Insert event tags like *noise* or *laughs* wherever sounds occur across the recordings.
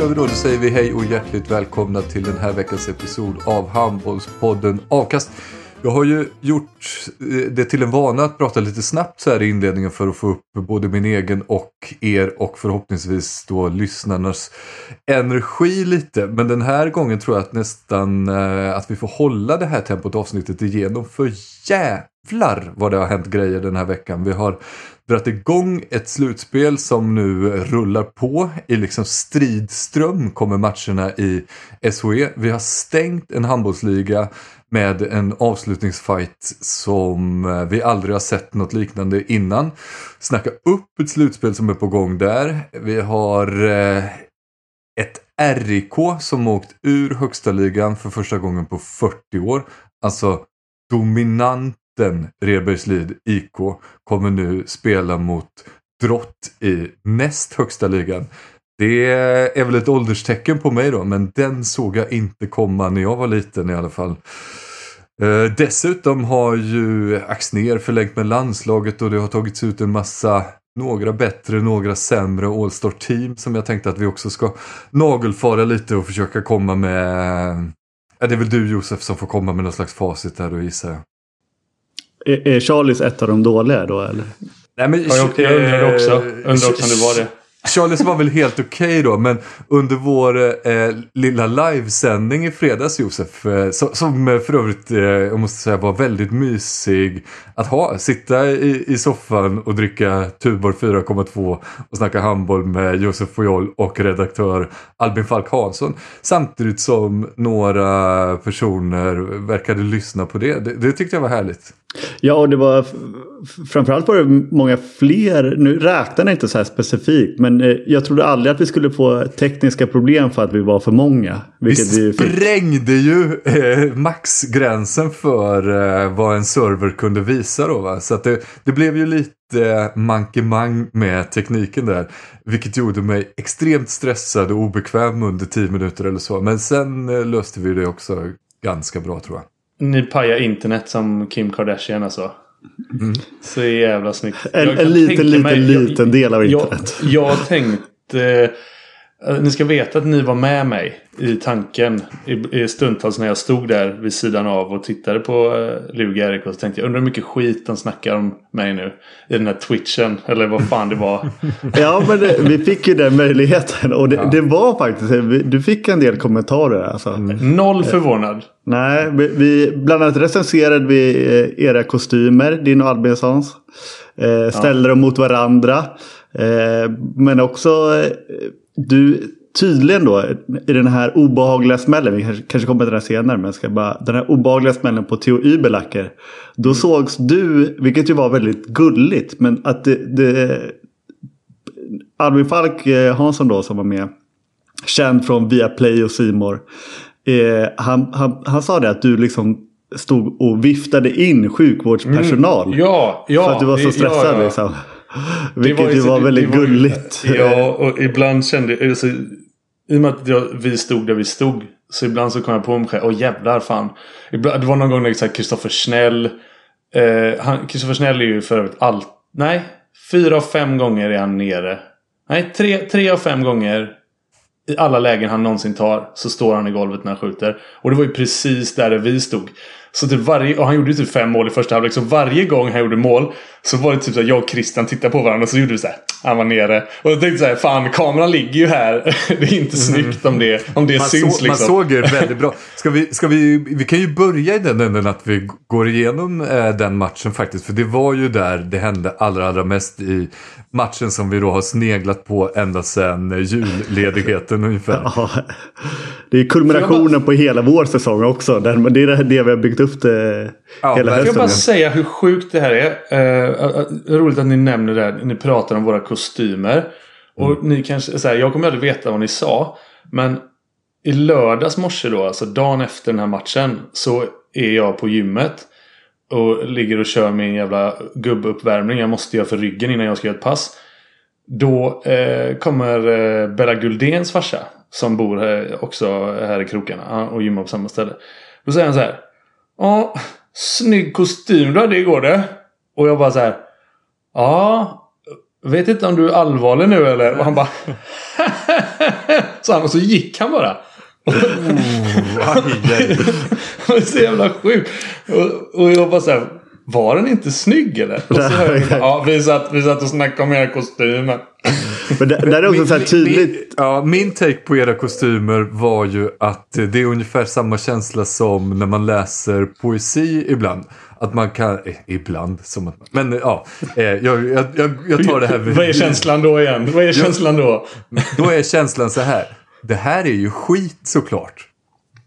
Kör vi då. Då säger vi hej och hjärtligt välkomna till den här veckans episod av Handbollspodden Avkast. Jag har ju gjort eh, det till en vana att prata lite snabbt så här i inledningen för att få upp både min egen och er och förhoppningsvis då lyssnarnas energi lite. Men den här gången tror jag att nästan eh, att vi får hålla det här tempot avsnittet igenom för jävlar vad det har hänt grejer den här veckan. Vi har dragit igång ett slutspel som nu rullar på. I liksom stridström kommer matcherna i SHE. Vi har stängt en handbollsliga med en avslutningsfight som eh, vi aldrig har sett något liknande innan. Snacka upp ett slutspel som är på gång där. Vi har eh, ett RIK som åkt ur högsta ligan för första gången på 40 år. Alltså dominanten Rebergslid IK kommer nu spela mot Drott i näst högsta ligan. Det är väl ett ålderstecken på mig då, men den såg jag inte komma när jag var liten i alla fall. Eh, dessutom har ju Axner förlängt med landslaget och det har tagits ut en massa några bättre, några sämre All-Star team som jag tänkte att vi också ska nagelfara lite och försöka komma med. Ja, det är väl du Josef som får komma med någon slags facit där och jag. Är, är Charlies ett av de dåliga då eller? Nej, men, Ja, jag, jag undrade också, undrade också om det var det. Charles var väl helt okej då, men under vår eh, lilla livesändning i fredags Josef, eh, som eh, för övrigt eh, jag måste säga var väldigt mysig att ha. Sitta i, i soffan och dricka Tuborg 4,2 och snacka handboll med Josef Fojol och redaktör Albin Falk Hansson. Samtidigt som några personer verkade lyssna på det. Det, det tyckte jag var härligt. Ja, och det var framförallt var det många fler. Nu räknade jag inte så här specifikt, men eh, jag trodde aldrig att vi skulle få tekniska problem för att vi var för många. Vi Vi sprängde ju eh, maxgränsen för eh, vad en server kunde visa då. Va? Så att det, det blev ju lite mankemang med tekniken där. Vilket gjorde mig extremt stressad och obekväm under 10 minuter eller så. Men sen eh, löste vi det också ganska bra tror jag. Ni pajar internet som Kim Kardashian alltså. Så jävla snyggt. En- en liten, liten, mig- liten del av internet. Jag, jag tänkte... eh, ni ska veta att ni var med mig i tanken. I, i stundtals när jag stod där vid sidan av och tittade på uh, Luga RIK. Så tänkte jag undrar hur mycket skit de snackar om mig nu. I den här twitchen. Eller vad fan det var. *laughs* Ja, men det, vi fick ju den möjligheten. Och det, det var faktiskt, du fick en del kommentarer. Alltså. Noll förvånad. Nej, vi, vi, bland annat recenserade vi eh, era kostymer, din och Albinsons. Eh, ställde dem mot varandra. Eh, men också eh, du tydligen då i den här obehagliga smällen. Vi kanske, kanske kommer till den senare. Men jag ska bara, den här obehagliga smällen på Theo Überlacker. Då sågs du, vilket ju var väldigt gulligt. Men att det, det Albin Falk eh, Hansson då som var med. Känd från Viaplay och Simor. Eh, han, han, han sa det att du liksom stod och viftade in sjukvårdspersonal. Mm. Ja, ja. för att du var så stressad ja, ja. liksom. Det Vilket ju var väldigt var gulligt. Ja, *laughs* och ibland kände jag... Alltså, I och med att jag, vi stod där vi stod. Så ibland så kom jag på mig själv. Åh jävlar fan. Ibland, det var någon gång när Kristoffer eh, han- Kristoffer Snäll är ju för övrigt allt. Nej. Fyra av fem gånger är han nere. Nej, tre, tre av fem gånger i alla lägen han någonsin tar så står han i golvet när han skjuter. Och det var ju precis där vi stod. Så typ varje, och han gjorde ju typ fem mål i första halvlek. Så varje gång han gjorde mål så var det typ så att jag och Christian tittade på varandra och så gjorde vi så här. Han var nere. Och jag tänkte så här, fan kameran ligger ju här. *laughs* Det är inte snyggt om det, om det Man, syns så, liksom. man såg det väldigt bra. Ska vi, ska vi, vi kan ju börja i den änden att vi går igenom eh, den matchen faktiskt. För det var ju där det hände allra, allra mest i matchen som vi då har sneglat på ända sedan eh, julledigheten ungefär. *laughs* Ja, det är kulminationen på hela vår säsong också. Det är det, vi har byggt upp det Ja, hela verkligen. Jag vill hösten. bara säga hur sjukt det här är. Uh, roligt att ni nämner det här. Ni pratar om våra kostymer. Och ni kanske, så här, jag kommer aldrig veta vad ni sa. Men i lördags morse då, alltså dagen efter den här matchen. Så är jag på gymmet. Och ligger och kör min jävla gubbuppvärmning. Jag måste göra för ryggen innan jag ska göra ett pass. Då eh, kommer eh, Bella Guldéns farsa. Som bor här, också här i krokarna. Och gymmar på samma ställe. Då säger han så här. Ja, snygg kostym du hade igår det. Och jag bara så här. Ja, vet inte om du är allvarlig nu eller? Och han bara. *laughs* så han och så gick han bara. Aj. *laughs* Det var så jävla sjukt. Och, och jag bara så här. Var den inte snygg eller? Och så hör jag bara, ja, vi satt, vi satt och snackade om era kostymer. Men det, där är också så här tydligt. Min, ja, min take på era kostymer var ju att det är ungefär samma känsla som när man läser poesi ibland. Att man kan, eh, ibland, som att, men eh, ja, eh, jag, jag, jag, jag tar det här. Vad är känslan då igen? Vad är känslan då? Då är känslan så här. Det här är ju skit såklart.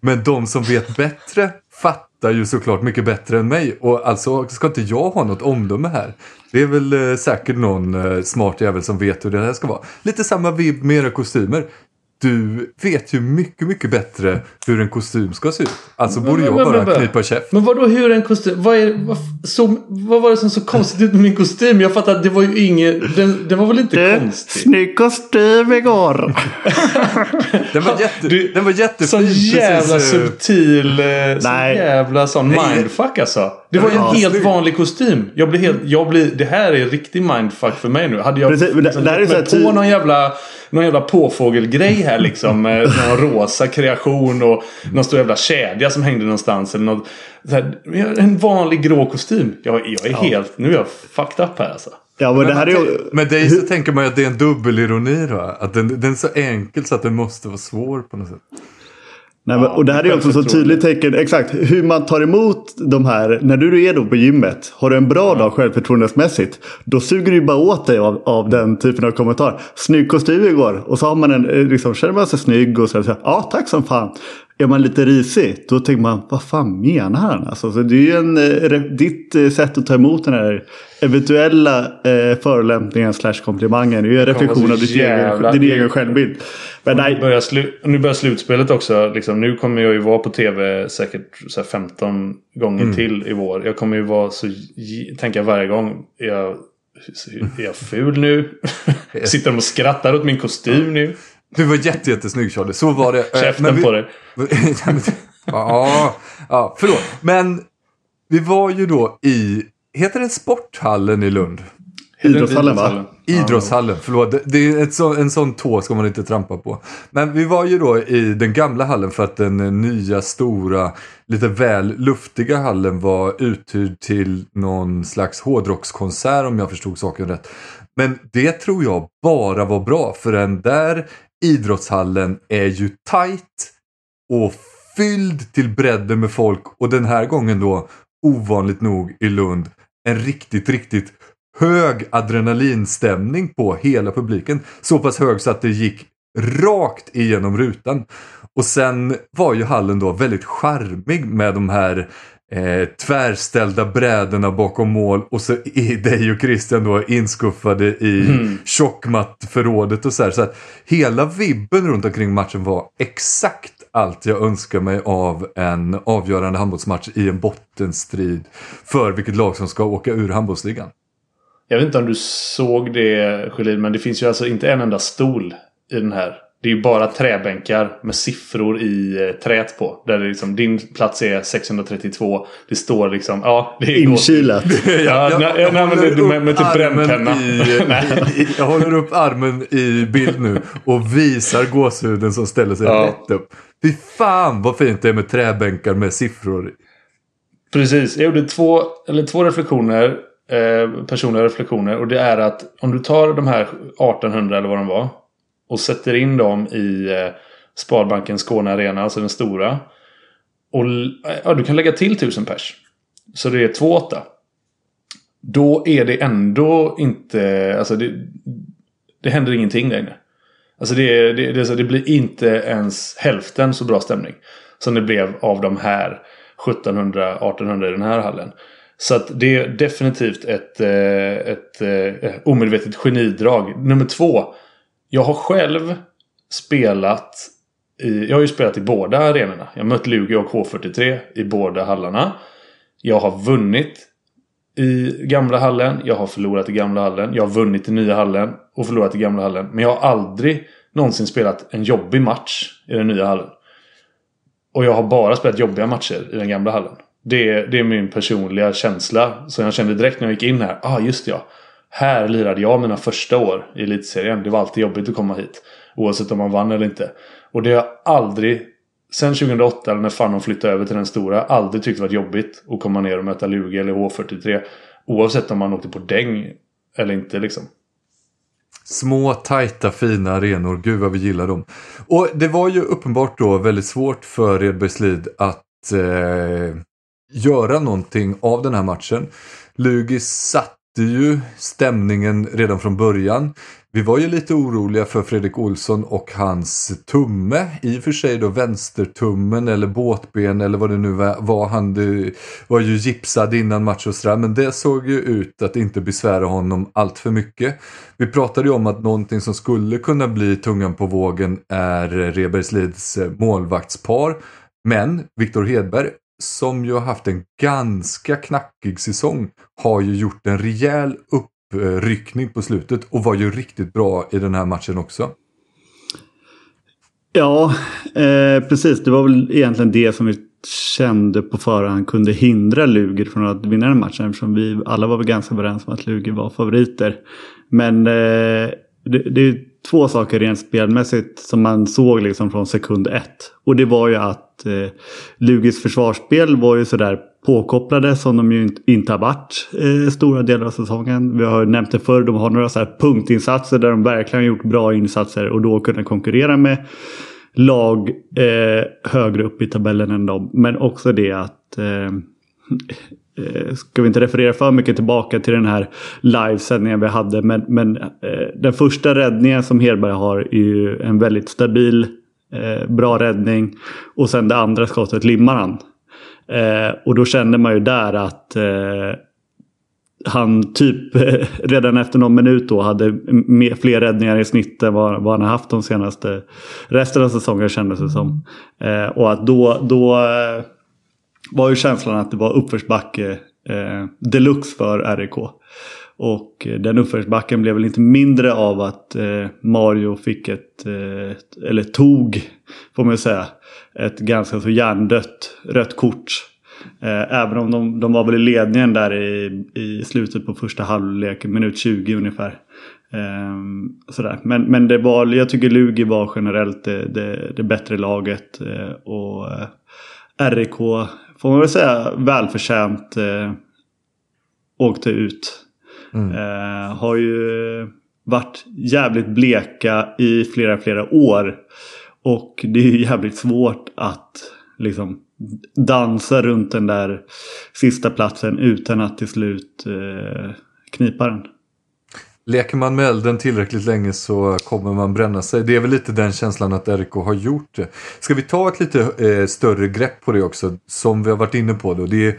Men de som vet bättre fattar ju såklart mycket bättre än mig. Och alltså ska inte jag ha något omdöme här. Det är väl eh, säkert någon eh, smart jävel som vet hur det här ska vara. Lite samma vibb med era kostymer. Du vet ju mycket, mycket bättre hur en kostym ska se ut. Alltså borde jag men, bara men. knipa käft. Men vadå hur en kostym? Vad, är, vad, så, vad var det som såg konstigt ut med min kostym? Jag fattar att det var ju inget... Den, den var väl inte Du, konstig? snygg kostym igår. *laughs* Den var, jätte, Du- den var jättefin. Sån jävla precis, eh, subtil, eh, sån Nej. jävla sån Nej. mindfuck alltså. Det var ju en Ja, helt vanlig kostym. Jag blir helt, jag blir, det här är riktig mindfuck för mig nu. Hade jag Precis, men liksom det här är gett så mig här ty- på någon jävla, någon jävla påfågelgrej här liksom. Med *laughs* någon rosa kreation och någon stor jävla kedja som hängde någonstans. Eller något, så här, en vanlig grå kostym. Jag, jag är helt, nu är jag fucked up här alltså. Ja, men det här är ju... Med dig så tänker man ju att det är en dubbelironi då. Att den, den är så enkel så att den måste vara svår på något sätt. Nej, men, och det här är också så tydligt tecken. Exakt hur man tar emot de här. När du är då på gymmet. Har du en bra dag självförtroendesmässigt. Då suger du bara åt dig av, av den typen av kommentar. Snygg kostym igår. Och så har man en, eh, liksom, känner man sig snygg och så, så ja tack som fan. Är man lite risig. Då tänker man vad fan menar han? Alltså, så det är ju en, eh, ditt eh, sätt att ta emot den här eventuella eh, förolämpningen slash komplimangen. Det är ju en reflektion av ditt egen, din egen självbild. Men Nu börjar, slu- nu börjar slutspelet också. Liksom, nu kommer jag ju vara på tv säkert så här 15 gånger Mm. till i vår. Jag kommer ju vara så... Tänka varje gång. Jag, är jag ful nu? *laughs* Sitter de och skrattar åt min kostym nu? Du var jätte, jättesnygg Charlie, så var det. Eh, Käften men vi- på dig. *laughs* ja, ja, förlåt. Men vi var ju då i, heter det Sporthallen i Lund? idrottshallen va? Idrottshallen, förlåt. Det- Det är ett så, en sån tå ska man inte trampa på. Men vi var ju då i den gamla hallen för att den nya stora, lite väl luftiga hallen var uthyrd till någon slags hårdrockskonsert om jag förstod saken rätt. Men det tror jag bara var bra för den där idrottshallen är ju tight och fylld till bredden med folk och den här gången då ovanligt nog i Lund en riktigt, riktigt hög adrenalinstämning på hela publiken. Så pass hög så att det gick rakt igenom rutan. Och sen var ju hallen då väldigt charmig med de här eh, tvärställda brädorna bakom mål och så är *laughs* dig och Christian då inskuffade i tjockmattförrådet och så här. Så att hela vibben runt omkring matchen var exakt allt jag önskar mig av en avgörande handbollsmatch i en bottenstrid för vilket lag som ska åka ur handbollsligan. Jag vet inte om du såg det Sjölin, men det finns ju alltså inte en enda stol i den här. Det är ju bara träbänkar med siffror i eh, trät på. Där det liksom, din plats är 632. Det står liksom, ja. Det är Inkilat. *laughs* Ja, *laughs* Jag- nej, jag nej, men håller det, med, med upp typ armen brännpenna. *laughs* i- Nej. i- Jag håller upp armen i bild nu och visar gåshuden som ställer sig Ja. rätt upp. Fy fan vad fint det är med träbänkar med siffror. Precis, jag gjorde två, eller två reflektioner. Eh, personliga reflektioner. Och det är att om du tar de här 1800 eller vad de var. Och sätter in dem i eh, Sparbanken Skåne Arena, alltså den stora. Och eh, ja, du kan lägga till 1000 pers. Så det är 2-8. Då är det ändå inte, alltså det, det händer ingenting där inne. Alltså det, det, det, det blir inte ens hälften så bra stämning. Som det blev av de här 1700-1800 i den här hallen. Så att det är definitivt ett, eh, ett, ett, omedvetet genidrag. Nummer två. Jag har själv spelat i, jag har ju spelat i båda arenorna. Jag har mött Lugi och H43 i båda hallarna. Jag har vunnit i gamla hallen. Jag har förlorat i gamla hallen. Jag har vunnit i nya hallen och förlorat i gamla hallen. Men jag har aldrig någonsin spelat en jobbig match i den nya hallen. Och jag har bara spelat jobbiga matcher i den gamla hallen. Det är, det är min personliga känsla. Så jag kände direkt när jag gick in här. Ah, just ja. Här lirade jag mina första år i elitserien. Det var alltid jobbigt att komma hit. Oavsett om man vann eller inte. Och det har jag aldrig Sen 2008 eller när Fanon flyttade över till den stora. Aldrig tyckt det varit jobbigt att komma ner och möta Lugi eller H43. Oavsett om man åkte på däng eller inte liksom. Små, tajta, fina arenor. Gud vad vi gillar dem. Och det var ju uppenbart då väldigt svårt för Redbergslid att eh, göra någonting av den här matchen. Lugis satt ju stämningen redan från början. Vi var ju lite oroliga för Fredrik Olsson och hans tumme. I och för sig då vänstertummen eller båtben eller vad det nu var. han var ju gipsad innan match och sådär. Men det såg ju ut att inte besvära honom allt för mycket. Vi pratade ju om att någonting som skulle kunna bli tungan på vågen är Rebergslids målvaktspar. Men Viktor Hedberg som ju har haft en ganska knackig säsong har ju gjort en rejäl uppryckning på slutet och var ju riktigt bra i den här matchen också. Ja, eh, precis. Det var väl egentligen det som vi kände på förhand kunde hindra Luger från att vinna den matchen. Eftersom vi alla var väl ganska överens om att Luger var favoriter. Men eh, det, det två saker rent spelmässigt som man såg liksom från sekund ett. Och det var ju att eh, Lugis försvarsspel var ju sådär påkopplade som de ju inte, har varit eh, stora delar av säsongen. Vi har nämnt det förr, de har några så här punktinsatser där de verkligen har gjort bra insatser och då kunnat konkurrera med lag eh, högre upp i tabellen än dem. Men också det att eh, Eh, ska vi inte referera för mycket tillbaka till den här livesändningen vi hade. Men, men eh, den första räddningen som Hedberg har är ju en väldigt stabil, eh, bra räddning. Och sen det andra skottet limmar han. Eh, och då kände man ju där att eh, han typ eh, *laughs* redan efter någon minut då hade mer, fler räddningar i snitt än vad, vad han har haft de senaste resten av säsongen kändes det som. Eh, och att då, då eh, var ju känslan att det var uppförsbacke eh, deluxe för RIK. Och eh, den uppförsbacken blev väl inte mindre av att eh, Mario fick ett, eh, eller tog, får man ju säga, ett ganska så hjärndött rött kort. Eh, även om de, de var väl i ledningen där i, i slutet på första halvlek, minut 20 ungefär. Eh, sådär. Men, men det var, jag tycker Lugi var generellt det, det, det bättre laget. Eh, och eh, RIK, får man väl säga, välförtjänt eh, åkte ut. Eh, har ju varit jävligt bleka i flera, flera år. Och det är ju jävligt svårt att liksom dansa runt den där sista platsen utan att till slut eh, knipa den. Leker man med elden tillräckligt länge så kommer man bränna sig. Det är väl lite den känslan att RK har gjort det. Ska vi ta ett lite eh, större grepp på det också, som vi har varit inne på då. Det är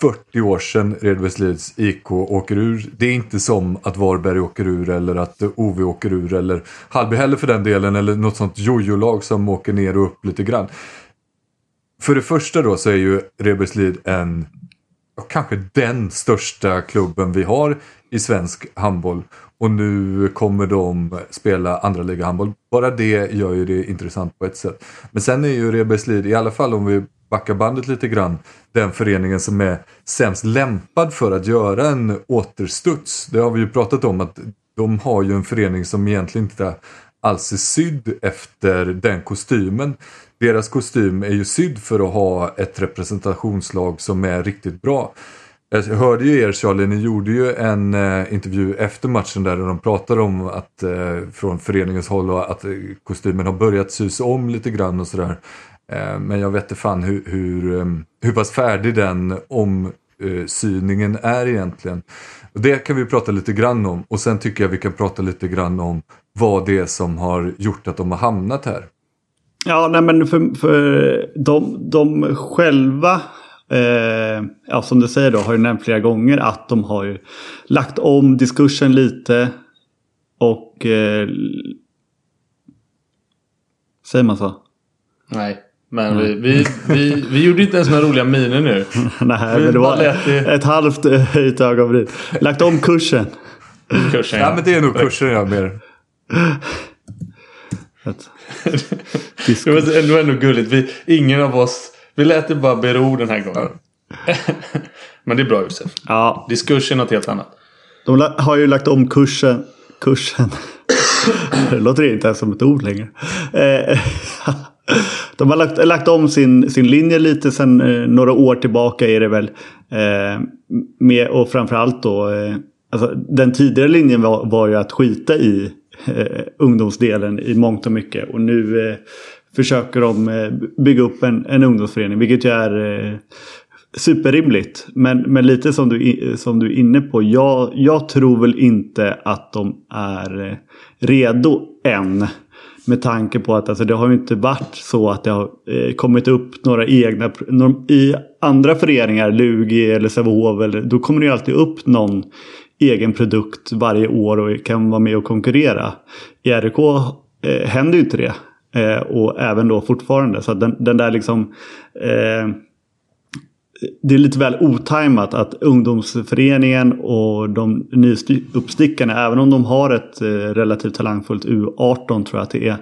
40 år sedan Redbergslids IK åker ur. Det är inte som att Varberg åker ur eller att OV åker ur eller Hallby heller för den delen eller något sånt jojo-lag som åker ner och upp lite grann. För det första då så är ju Redbergslid en, kanske den största klubben vi har i svensk handboll. och nu kommer de spela andra liga handboll. Bara det gör ju det intressant på ett sätt. Men sen är ju Rebergslid, i alla fall om vi backar bandet lite grann, den föreningen som är sämst lämpad för att göra en återstuds. Det har vi ju pratat om att de har ju en förening som egentligen inte alls är sydd efter den kostymen. Deras kostym är ju sydd för att ha ett representationslag som är riktigt bra. Jag hörde ju er Charlie, ni gjorde ju en eh, intervju efter matchen där de pratade om att eh, från föreningens håll och att eh, kostymen har börjat sys om lite grann och sådär. Eh, men jag vet inte fan hur, hur, hur pass färdig den omsyningen eh, är egentligen. Det kan vi prata lite grann om och sen tycker jag vi kan prata lite grann om vad det är som har gjort att de har hamnat här. Ja, nej men för, för de, de själva, eh, ja, som du säger då, har ju nämnt flera gånger att de har ju lagt om diskursen lite. Och... Eh, säger man så? Nej. Men vi, vi, vi, vi gjorde inte ens några roliga miner nu. *laughs* Nej, men det var ett halvt höjt ögonbryn. Lagt om kursen. kursen ja. ja, men det är nog kursen jag mer. *laughs* *laughs* det var ändå gulligt. Vi, ingen av oss... Vi lät det bara bero den här gången. men det är bra Josef. Ja. Diskurs är något helt annat. De har ju lagt om kursen. Kursen. *coughs* det låter inte ens som ett ord längre. Eh, *laughs* de har lagt, lagt om sin, sin linje lite sedan eh, några år tillbaka är det väl. Eh, med, och framförallt då. Eh, alltså, den tidigare linjen var, var ju att skita i eh, ungdomsdelen i mångt och mycket. Och nu eh, försöker de eh, bygga upp en, en ungdomsförening. Vilket ju är eh, superrimligt. Men, men lite som du, som du är inne på. Jag, jag tror väl inte att de är eh, redo än. Med tanke på att alltså, det har ju inte varit så att det har eh, kommit upp några egna... I andra föreningar, Lugi eller Sävehof, då kommer det ju alltid upp någon egen produkt varje år och kan vara med och konkurrera. I RIK eh, händer ju inte det. Eh, och även då fortfarande. Så den, den där liksom... Eh, det är lite väl otajmat att ungdomsföreningen och de nyuppstickarna, även om de har ett eh, relativt talangfullt U18 tror jag att det är,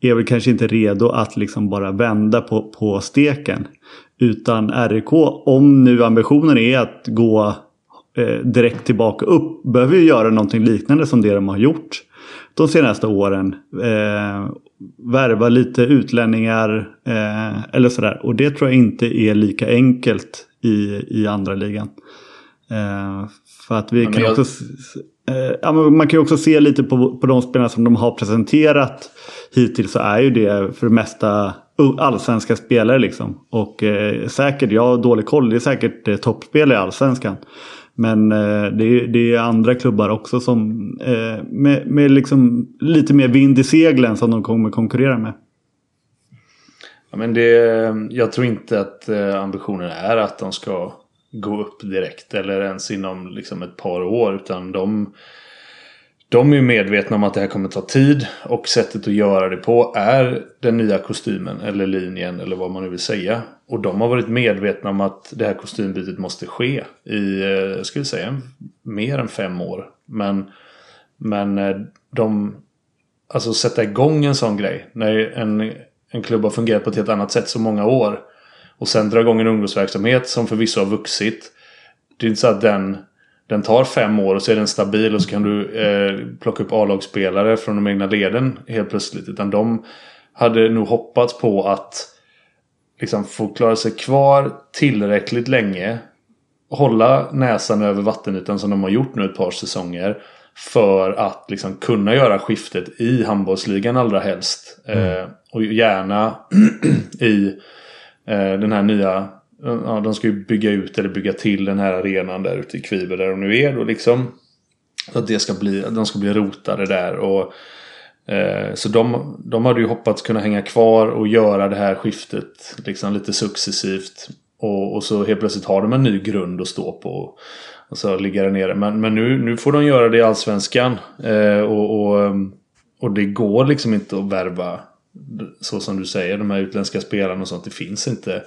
är väl kanske inte redo att liksom bara vända på, på steken. Utan RIK, om nu ambitionen är att gå direkt tillbaka upp, behöver ju göra någonting liknande som det de har gjort de senaste åren. Eh, värva lite utlänningar eh, eller sådär. Och det tror jag inte är lika enkelt i, i andra ligan. Eh, för att vi kan jag... också... Eh, ja, man kan ju också se lite på, på de spelarna som de har presenterat hittills så är ju det för det mesta allsvenska spelare liksom. Och eh, säkert, jag har dålig koll, det är säkert eh, toppspelare i allsvenskan. Men eh, det, är, det är andra klubbar också som eh, med, med liksom lite mer vind i seglen som de kommer konkurrera med. Ja, men det, jag tror inte att eh, ambitionen är att de ska gå upp direkt eller ens inom liksom ett par år. Utan de, de är medvetna om att det här kommer ta tid och sättet att göra det på är den nya kostymen eller linjen eller vad man nu vill säga. Och de har varit medvetna om att det här kostymbytet måste ske i, eh, jag skulle säga, mer än fem år. Men, men eh, de, alltså sätta igång en sån grej när en, en klubb har fungerat på ett helt annat sätt så många år och sen dra igång en ungdomsverksamhet som förvisso har vuxit. Det är inte så att den den tar fem år och så är den stabil och så kan du eh, plocka upp A-lagsspelare från de egna leden helt plötsligt. Utan de hade nog hoppats på att liksom få klara sig kvar tillräckligt länge. Hålla näsan över vattenytan som de har gjort nu ett par säsonger. För att liksom kunna göra skiftet i handbollsligan allra helst. Mm. Eh, och gärna *clears throat* i eh, den här nya Ja, de ska ju bygga ut eller bygga till den här arenan där ute i Kviber där de nu är då liksom. Att det ska bli, de ska bli rotade där och Eh, så de, de hade ju hoppats kunna hänga kvar och göra det här skiftet liksom lite successivt. Och, och så helt plötsligt har de en ny grund att stå på. Och så ligger det nere. Men, men nu, nu får de göra det i Allsvenskan. Eh, och, och, eh, och det går liksom inte att värva så som du säger, de här utländska spelarna och sånt. Det finns inte,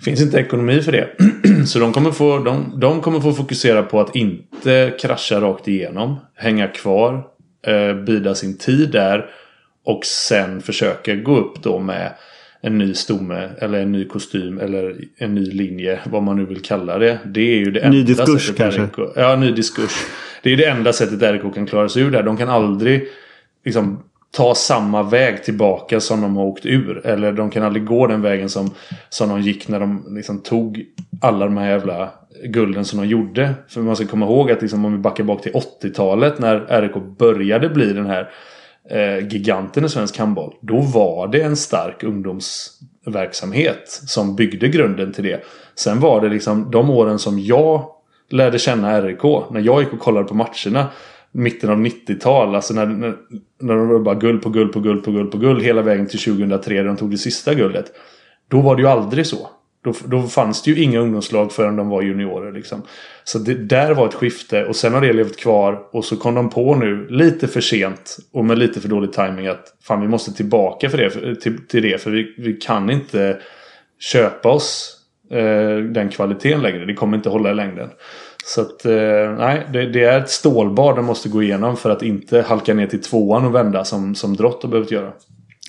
finns inte ekonomi för det. *clears throat* så de kommer, få, de, de kommer få fokusera på att inte krascha rakt igenom. Hänga kvar, eh, bida sin tid där. Och sen försöka gå upp då med en ny stomme eller en ny kostym eller en ny linje. Vad man nu vill kalla det. Det är ju det enda Ny diskurs sättet kanske? RIK, Ja, ny diskurs. Det är det enda sättet RIK kan klara sig ur där. De kan aldrig liksom, ta samma väg tillbaka som de har åkt ur. Eller de kan aldrig gå den vägen som, som de gick när de liksom, tog alla de här jävla gulden som de gjorde. För man ska komma ihåg att liksom, om vi backar bak till 80-talet när RIK började bli den här eh, giganten i svensk handboll. Då var det en stark ungdomsverksamhet som byggde grunden till det. Sen var det liksom de åren som jag lärde känna RIK. När jag gick och kollade på matcherna. Mitten av 90-tal. Alltså när, när, när de var bara guld på guld på guld på guld på guld. Hela vägen till 2003 där de tog det sista guldet. Då var det ju aldrig så. Då, då fanns det ju inga ungdomslag förrän de var juniorer. Liksom. Så det där var ett skifte och sen har det levt kvar. Och så kom de på nu lite för sent och med lite för dålig timing att fan vi måste tillbaka för det, för, till, till det. För vi, vi kan inte köpa oss eh, den kvaliteten längre. Det kommer inte hålla i längden. Så att eh, nej, det, det är ett stålbad de måste gå igenom för att inte halka ner till tvåan och vända som, som Drott har behövt göra.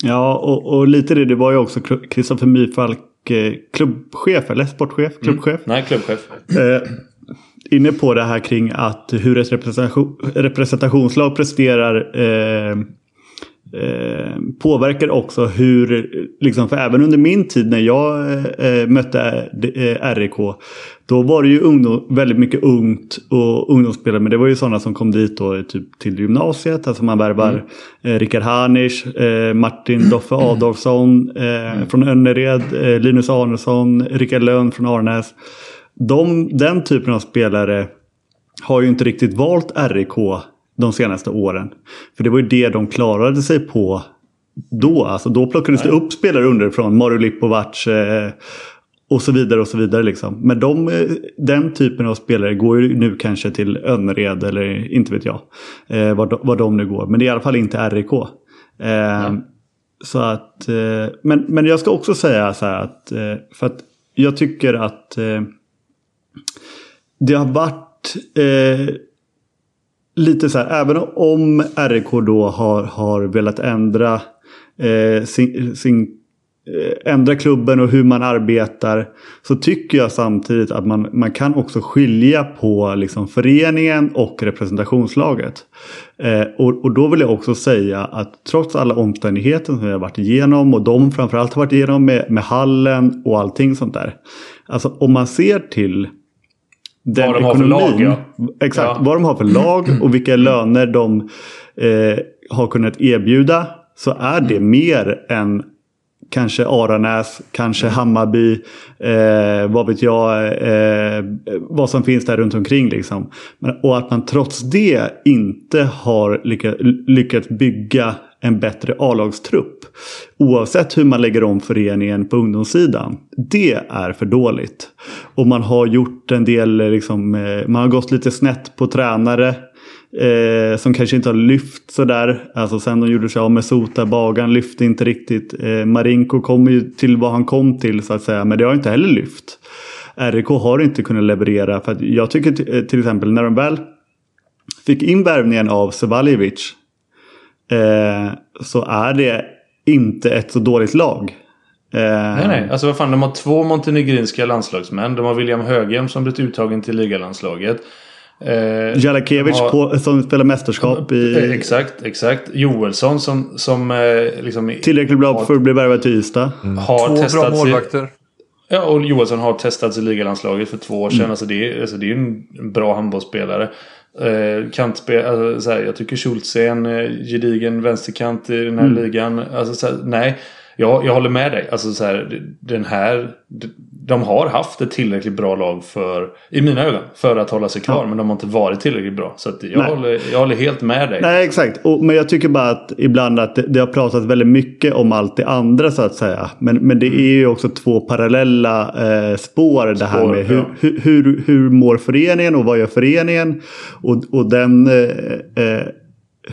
Ja, och, och lite det, det var ju också Kristoffer Myfalk klubbchef eller sportchef, klubbchef. Nej, klubbchef. Eh, inne på det här kring att hur ett representation, representationslag presterar eh, eh, påverkar också hur, liksom, för även under min tid när jag eh, mötte eh, RIK. Då var det ju ungdom, väldigt mycket ungt och ungdomsspelare. Men det var ju sådana som kom dit då, typ, till gymnasiet. Alltså man värvar mm. eh, Rickard Harnisch, eh, Martin Doffe Adolfsson eh, från Önnered, Linus Arnesson, Rickard Lönn från Arnäs. De, den typen av spelare har ju inte riktigt valt RIK de senaste åren. För det var ju det de klarade sig på då. Alltså då plockades Nej. det upp spelare underifrån. Mario Lipovac eh, och så vidare och så vidare. Liksom. Men de, eh, den typen av spelare går ju nu kanske till Önnered eller inte vet jag. Eh, vad, de, vad de nu går. Men det är i alla fall inte RIK. Eh, så att, eh, men, men jag ska också säga så här att, eh, för att jag tycker att det har varit lite så här, även om RIK då har, har velat ändra eh, sin, sin eh, ändra klubben och hur man arbetar. Så tycker jag samtidigt att man, man kan också skilja på liksom föreningen och representationslaget. Eh, och, och då vill jag också säga att trots alla omständigheter som vi har varit igenom och de framförallt har varit igenom med, med hallen och allting sånt där. Alltså om man ser till den vad de ekonomin, har för lag, ja. Exakt, ja. vad de har för lag och vilka löner de eh, har kunnat erbjuda. Så är det mer än kanske Aranäs, kanske mm. Hammarby, eh, vad vet jag, eh, vad som finns där runt omkring. Liksom. Men, och att man trots det inte har lyckats bygga en bättre A-lagstrupp. Oavsett hur man lägger om föreningen på ungdomssidan. Det är för dåligt. Och man har gjort en del, liksom, eh, man har gått lite snett på tränare. Eh, som kanske inte har lyft sådär. Alltså sen de gjorde sig av med Sota, Bagan lyfte inte riktigt. Eh, Marinko kommer ju till vad han kom till så att säga. Men det har inte heller lyft. RIK har inte kunnat leverera. För jag tycker eh, till exempel när de väl fick in värvningen av Sevaljevic eh, så är det inte ett så dåligt lag. Eh, nej, nej. Alltså vad fan, de har två montenegrinska landslagsmän. De har William Höghem som blivit uttagen till ligalandslaget. Eh, Jalakevic har, som spelar mästerskap i... Eh, exakt, exakt. Joelsson som... som eh, liksom, Tillräckligt bra har, för att bli värvad till Ystad. Mm. Har två bra målvakter. I, ja, och Joelsson har testats i ligalandslaget för två år sedan. Mm. Alltså, det är, alltså, det är en bra handbollsspelare. Eh, kantspel, alltså, så här, jag tycker Schultz är en eh, gedigen vänsterkant i den här mm. ligan. Alltså, så här, nej, jag, jag håller med dig. Alltså, så här, den här, de har haft ett tillräckligt bra lag för, i mina ögon, för att hålla sig kvar. Ja. Men de har inte varit tillräckligt bra. Så jag, håller, jag håller helt med dig. Nej, exakt. Och, men jag tycker bara att ibland att det, det, har pratat väldigt mycket om allt det andra så att säga. Men, men det är ju också två parallella eh, spår. Det här med hur, ja. hur, hur, hur mår föreningen och vad gör föreningen? Och, och den... Eh, eh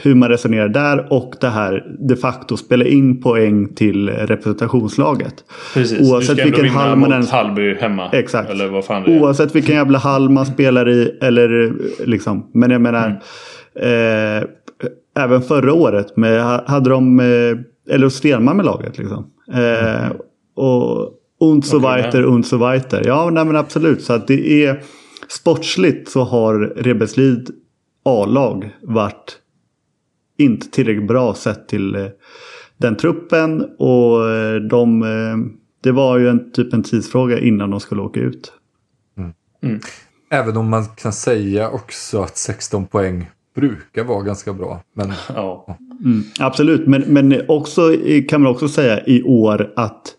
hur man resonerar där och det här de facto spela in poäng till representationslaget. Precis, Oavsett ska vilken vinna hall man mot Hallby hemma. Exakt. Eller vad fan det är. Oavsett vilken *laughs* jävla hall man spelar i. Eller liksom. Men jag menar. Mm. Eh, även förra året med, hade de eh, eller Stenman med laget. Liksom. Eh, mm. och und so weiter, und so weiter. Ja, nej, men absolut. Så att det är sportsligt så har Rebeslid A-lag varit inte tillräckligt bra sett till eh, den truppen. Och eh, de, eh, det var ju en typ en tidsfråga innan de skulle åka ut. Mm. Mm. Även om man kan säga också att 16 poäng brukar vara ganska bra. Men, *laughs* ja. Mm, absolut, men, men också kan man också säga i år att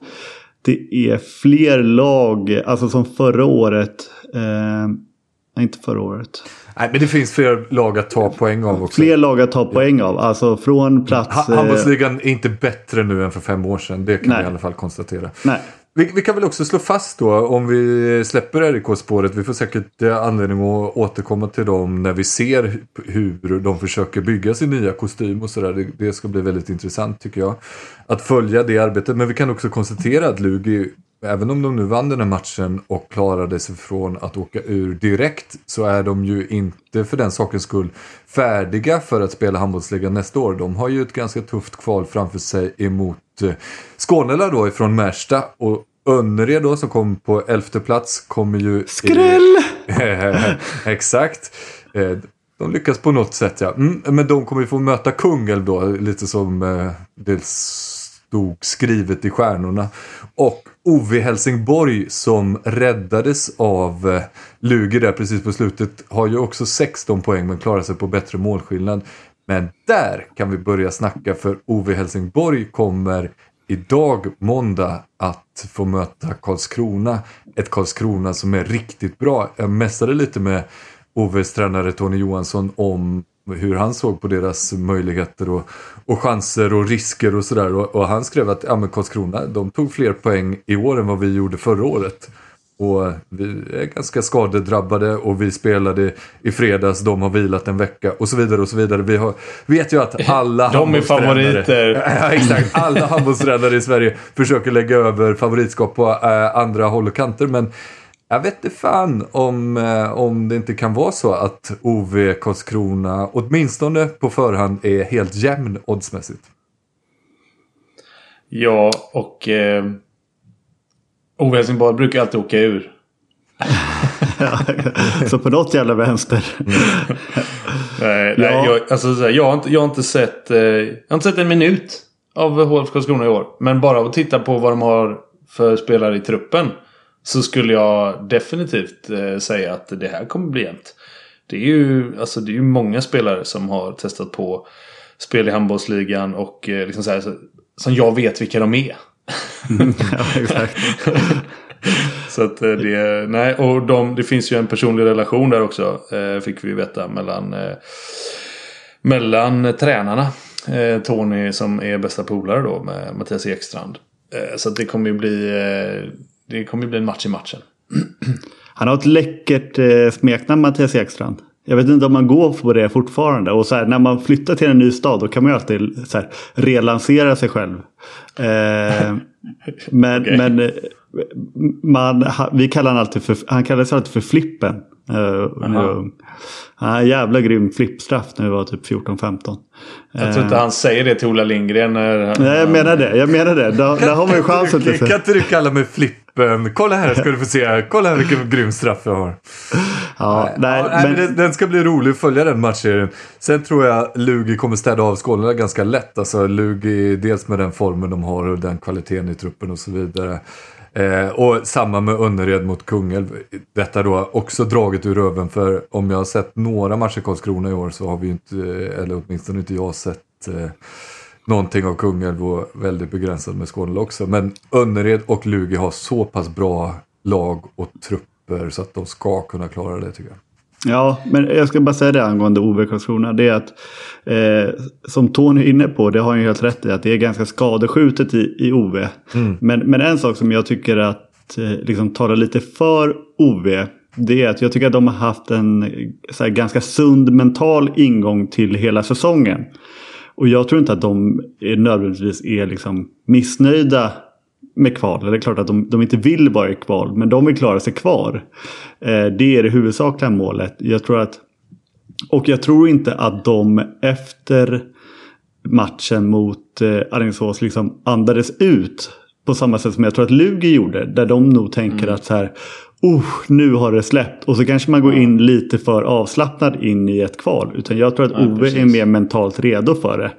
det är fler lag, alltså som förra året. Eh, nej, inte förra året. Nej, men det finns fler lag att ta poäng av också. Fler lag att ta poäng av. Alltså från plats... Ha Handbollsligan är inte bättre nu än för fem år sedan. Det kan nej. vi i alla fall konstatera. Nej. Vi, vi, kan väl också slå fast då om vi släpper RIK-spåret. Vi får säkert eh, anledning att återkomma till dem när vi ser hur de försöker bygga sin nya kostym och sådär. Det, det, ska bli väldigt intressant tycker jag. Att följa det arbetet. Men vi kan också konstatera att Lugi Även om de nu vann den här matchen och klarade sig från att åka ur direkt så är de ju inte för den sakens skull färdiga för att spela handbollsligan nästa år. De har ju ett ganska tufft kval framför sig emot eh, Skånela då ifrån Märsta och Önnered då som kom på elfte plats kommer ju... Skräll! *laughs* Exakt. Eh, de lyckas på något sätt ja. Mm, men de kommer ju få möta Kungälv då, lite som eh, det stod skrivet i stjärnorna. Och OV Helsingborg som räddades av eh, Luger där precis på slutet har ju också 16 poäng men klarar sig på bättre målskillnad. Men där kan vi börja snacka för OV Helsingborg kommer idag måndag att få möta Karlskrona. Ett Karlskrona som är riktigt bra. Jag mässade lite med Oves tränare Tony Johansson om hur han såg på deras möjligheter och, och chanser och risker och sådär. Och, och, han skrev att ja, men Karlskrona de tog fler poäng i år än vad vi gjorde förra året. Och vi är ganska skadedrabbade och vi spelade i fredags, de har vilat en vecka och så vidare och så vidare. Vi har, vet ju att *laughs* alla De är favoriter. *laughs* ja, exakt. Alla *laughs* handbollstränare i Sverige försöker lägga över favoritskap på äh, andra håll och kanter. Men jag vet inte fan om, eh, om det inte kan vara så att OV Karlskrona åtminstone på förhand är helt jämn oddsmässigt. Ja, och eh, OV Helsingborg brukar alltid åka ur. *laughs* så på något jävla vänster. *laughs* nej, nej ja. jag, alltså, jag, har inte, jag, har inte sett, eh, jag har inte sett en minut av HF Karlskrona i år. Men bara att titta på vad de har för spelare i truppen. Så skulle jag definitivt eh, säga att det här kommer bli jämnt. Det är ju alltså, det är många spelare som har testat på spel i handbollsligan och eh, liksom så här, så, som jag vet vilka de är. *laughs* *laughs* ja, exakt. *laughs* så att eh, det, nej, och de, det finns ju en personlig relation där också. Eh, fick vi veta mellan, eh, mellan tränarna. Tony som är bästa polare då med Mattias Ekstrand. Så att det kommer ju bli det kommer bli en match i matchen. *clears throat* Han har ett läckert smeknamn Mattias Ekstrand. Jag vet inte om man går på det fortfarande. Och så här, när man flyttar till en ny stad då kan man ju alltid så här, relansera sig själv. Eh, *laughs* men okay. men eh, man, vi kallar han alltid för, han kallades alltid för Flippen. Uh, han jävla grym flippstraff när vi var typ 14-15. Jag tror inte han säger det till Ola Lindgren. När Nej, jag menar det. Jag menar det. Där, där har man ju chansen. Kan, kan inte du kalla mig Flippen? Kolla här ska du få se. Kolla här vilken grym straff jag har. Ja, nej, ja, men... den, den ska bli rolig att följa den matchserien. Sen tror jag Lugi kommer städa av Skåne ganska lätt. Alltså Lugi, dels med den formen de har och den kvaliteten i truppen och så vidare. Eh, och samma med Önnered mot Kungälv. Detta då också draget ur röven för om jag har sett några matcher Karlskrona i år så har vi inte, eh, eller åtminstone inte jag sett eh, någonting av Kungälv och väldigt begränsat med Skåne också. Men Önnered och Lugi har så pass bra lag och trupper så att de ska kunna klara det tycker jag. Ja, men jag ska bara säga det angående OV Karlskrona. Det är att eh, som Tony är inne på, det har han ju helt rätt i, att det är ganska skadeskjutet i, i OV. Mm. Men, men en sak som jag tycker att eh, liksom talar lite för OV Det är att jag tycker att de har haft en här, ganska sund mental ingång till hela säsongen. Och jag tror inte att de är nödvändigtvis är liksom missnöjda med kval. Det är klart att de, de inte vill vara i kval, men de vill klara sig kvar. Eh, det är det huvudsakliga målet. Jag tror att, och jag tror inte att de efter matchen mot eh, Alingsås liksom andades ut på samma sätt som jag tror att Lugi gjorde. Där de nog tänker mm. att så här, oh, nu har det släppt. Och så kanske man går in lite för avslappnad in i ett kval. Utan jag tror att ja, Ove precis. är mer mentalt redo för det.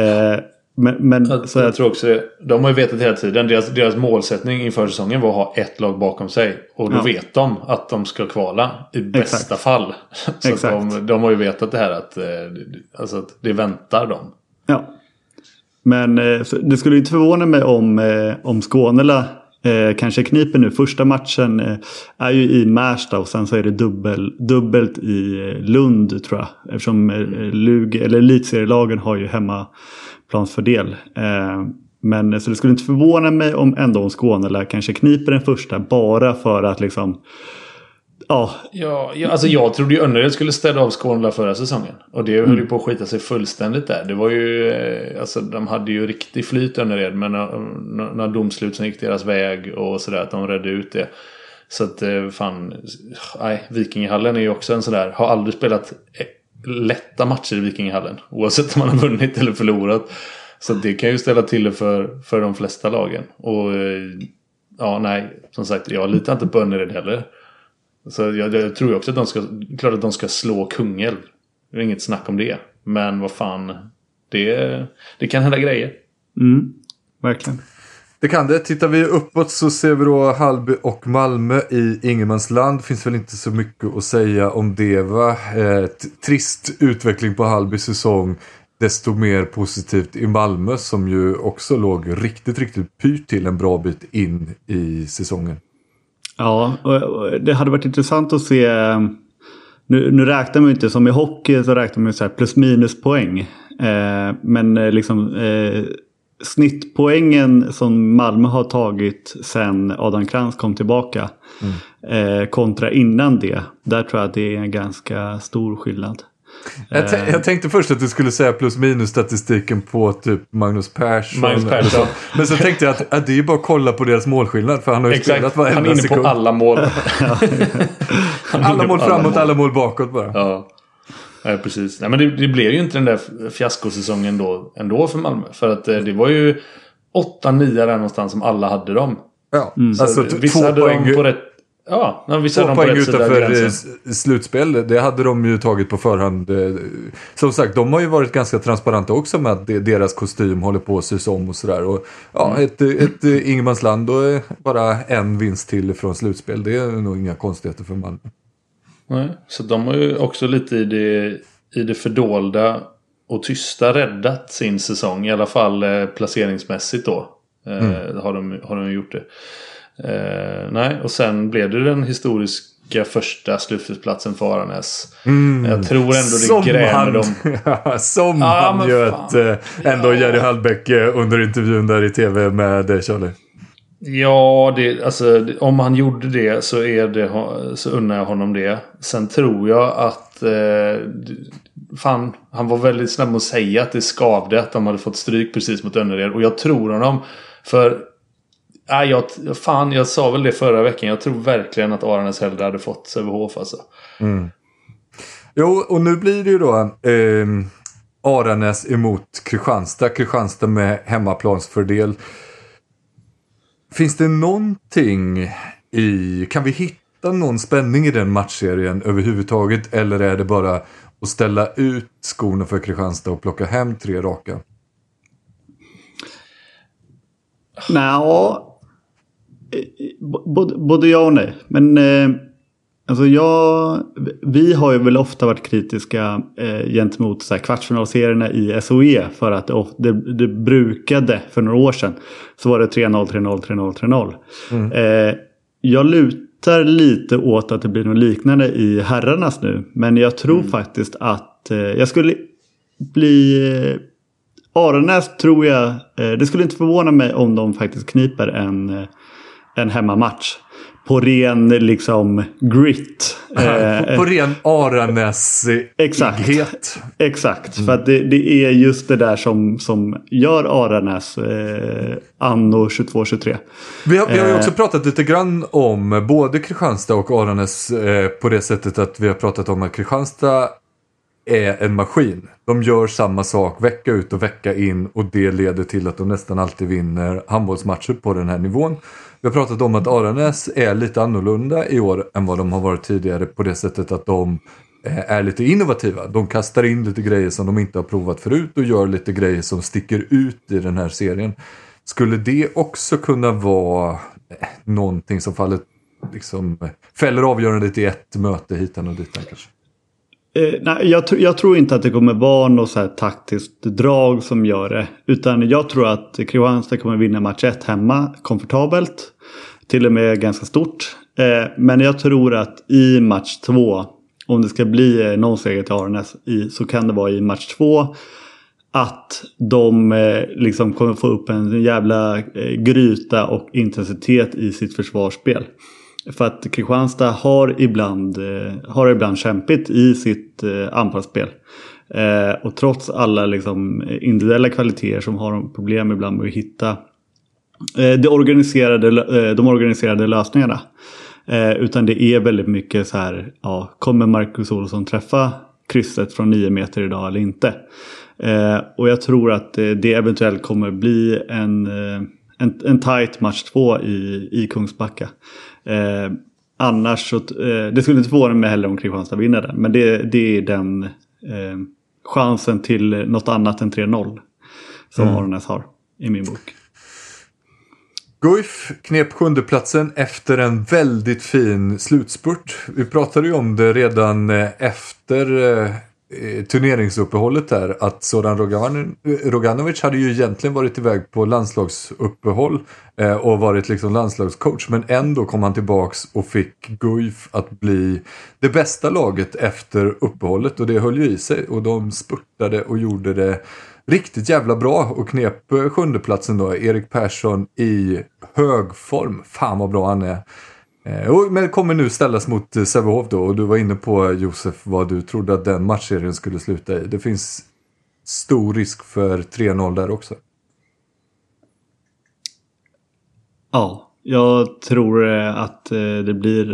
Eh, men, men, jag, så jag, jag tror också det. De har ju vetat hela tiden. Deras, deras målsättning inför säsongen var att ha ett lag bakom sig. Och då ja. vet de att de ska kvala. I bästa Exakt. fall. *laughs* Så Exakt. De, de, har ju vetat det här att, eh, alltså att det väntar dem. Ja. Men eh, det skulle inte förvåna mig om, eh, om Skånela kanske kniper nu. Första matchen är ju i Märsta och sen så är det dubbel, dubbelt i Lund tror jag. Eftersom eh, Lug, eller elitserielagen har ju hemmaplansfördel. Eh, men så det skulle inte förvåna mig om ändå om Skåne kanske kniper den första bara för att liksom Ja. ja. alltså jag trodde ju Önnered skulle städa av Skåne förra säsongen. Och det mm. höll ju på att skita sig fullständigt där. Det var ju... Eh, alltså de hade ju riktig flyt Önnered. Men när, när domsluten gick deras väg och sådär. Att de redde ut det. Så att eh, fan... Nej, Vikingahallen är ju också en sån där. Har aldrig spelat eh, lätta matcher i Vikingahallen. Oavsett om man har vunnit eller förlorat. Så det kan ju ställa till det för, för de flesta lagen. Och eh, ja, nej. Som sagt, jag litar inte på Önnered heller. Så jag, jag tror också att de ska, klart att de ska slå Kungälv. Det är inget snack om det. Men vad fan, det, det kan hända grejer. Mm, verkligen. Det kan det. Tittar vi uppåt så ser vi då Halby och Malmö i ingenmansland. Finns väl inte så mycket att säga om det va. Eh, trist utveckling på Halby säsong. Desto mer positivt i Malmö som ju också låg riktigt, riktigt pyrt till en bra bit in i säsongen. Ja, det hade varit intressant att se. Eh, nu, nu räknar man ju inte som i hockey så räknar man ju så här plus minus poäng. Eh, men eh, liksom eh, snittpoängen som Malmö har tagit sen Adam Krantz kom tillbaka. Mm. Eh, kontra innan det. Där tror jag att det är en ganska stor skillnad. Jag, eh. jag, tänkte först att du skulle säga plus minus statistiken på typ Magnus Persson. Magnus Persson. Men så tänkte jag att, att det är bara att kolla på deras målskillnad. För han har ju Exakt. spelat varenda sekund. Han är inne sekund. på alla mål. *laughs* alla mål framåt, alla mål. alla mål bakåt bara. Ja. Ja, precis. Nej, men det, det, blev ju inte den där fiaskosäsongen då, ändå för Malmö. För att eh, det var ju 8-9 där någonstans som alla hade dem. Ja, mm. alltså vissa två hade poäng. på rätt Ja, Två poäng utanför eh, slutspel. Det hade de ju tagit på förhand. Eh, som sagt, de har ju varit ganska transparenta också med att deras kostym håller på att sys om och sådär. ja, mm. ett, ett ingenmansland och bara en vinst till från slutspel. Det är nog inga konstigheter för Malmö. Nej, så de har ju också lite i det, i det fördolda och tysta räddat sin säsong. I alla fall eh, placeringsmässigt då. Mm. har, de, har de gjort det. Eh, nej, och sen blev det den historiska första slutspelsplatsen för Aranäs. Mm. Jag tror ändå det som grämer han, dem. *laughs* som ah, han göt eh, ändå ja. Jerry Hallbäck eh, under intervjun där i tv med eh, Charlie. Ja, det, alltså, om han gjorde det så, är det, så unnar jag honom det. Sen tror jag att... Eh, fan, han var väldigt snabb med att säga att det skavde att de hade fått stryk precis mot Önnered. Och jag tror honom. För Äh, jag, fan, jag sa väl det förra veckan. Jag tror verkligen att Aranäs hellre hade fått Sävehof alltså. Mm. Jo, och nu blir det ju då eh, Aranäs emot Kristianstad. Kristianstad med hemmaplansfördel. Finns det någonting i... Kan vi hitta någon spänning i den matchserien överhuvudtaget? Eller är det bara att ställa ut skorna för Kristianstad och plocka hem tre raka? Nej, eh, eh, både, både ja och nej. Men eh, alltså jag, vi har ju väl ofta varit kritiska eh, gentemot så här, kvartsfinalserierna i SOE. För att det, det, brukade för några år sedan. Så var det 3-0, 3-0, 3-0, 3-0. Mm. Eh, jag lutar lite åt att det blir något liknande i herrarnas nu. Men jag tror mm. faktiskt att eh, jag skulle bli eh, Aranäs tror jag, eh, det skulle inte förvåna mig om de faktiskt kniper en, eh, en hemmamatch. På ren liksom grit. på, på ren Aranäs-ighet. Exakt. Exakt. Mm. För att det, det, är just det där som, som gör Aranäs eh, anno 22-23. Vi har, vi har ju också eh. pratat lite grann om både Kristianstad och Aranäs eh, på det sättet att vi har pratat om att Kristianstad är en maskin. De gör samma sak vecka ut och vecka in och det leder till att de nästan alltid vinner handbollsmatcher på den här nivån. Vi har pratat om att Aranäs är lite annorlunda i år än vad de har varit tidigare på det sättet att de eh, är lite innovativa. De kastar in lite grejer som de inte har provat förut och gör lite grejer som sticker ut i den här serien. Skulle det också kunna vara eh, någonting som faller, liksom, eh, fäller avgörandet i ett möte hitan och ditan kanske? Eh, nej, jag, jag, tror inte att det kommer vara något så här taktiskt drag som gör det. Utan jag tror att Kristianstad kommer vinna match 1 hemma komfortabelt. Till och med ganska stort. Eh, men jag tror att i match 2, om det ska bli eh, någon seger till Aranäs, så kan det vara i match 2 att de eh, liksom kommer få upp en jävla eh, gryta och intensitet i sitt försvarsspel. För att Kristianstad har ibland, eh, har ibland kämpigt i sitt eh, anfallsspel. Eh, och trots alla liksom, individuella kvaliteter som har de problem ibland med att hitta de organiserade, de organiserade lösningarna. Utan det är väldigt mycket så här, ja, kommer Marcus Olsson träffa krysset från 9 meter idag eller inte? Och jag tror att det eventuellt kommer bli en, en, en tight match två i, i Kungsbacka. Eh, annars så, eh, det skulle inte förvåna mig heller om Kristianstad vinner den. Men det, det är den eh, chansen till något annat än 3-0 som mm. Aranäs har i min bok. Guif knep sjundeplatsen efter en väldigt fin slutspurt. Vi pratade ju om det redan eh, efter Eh, Eh, turneringsuppehållet där att Zoran eh, Roganovic hade ju egentligen varit iväg på landslagsuppehåll eh, och varit liksom landslagscoach men ändå kom han tillbaks och fick Guif att bli det bästa laget efter uppehållet och det höll ju i sig och de spurtade och gjorde det riktigt jävla bra och knep sjundeplatsen då. Erik Persson i hög form. Fan vad bra han är. Eh, men kommer nu ställas mot eh, Sävehof då och du var inne på Josef vad du trodde att den matchserien skulle sluta i. Det finns stor risk för 3-0 där också. Ja, jag tror eh, att det blir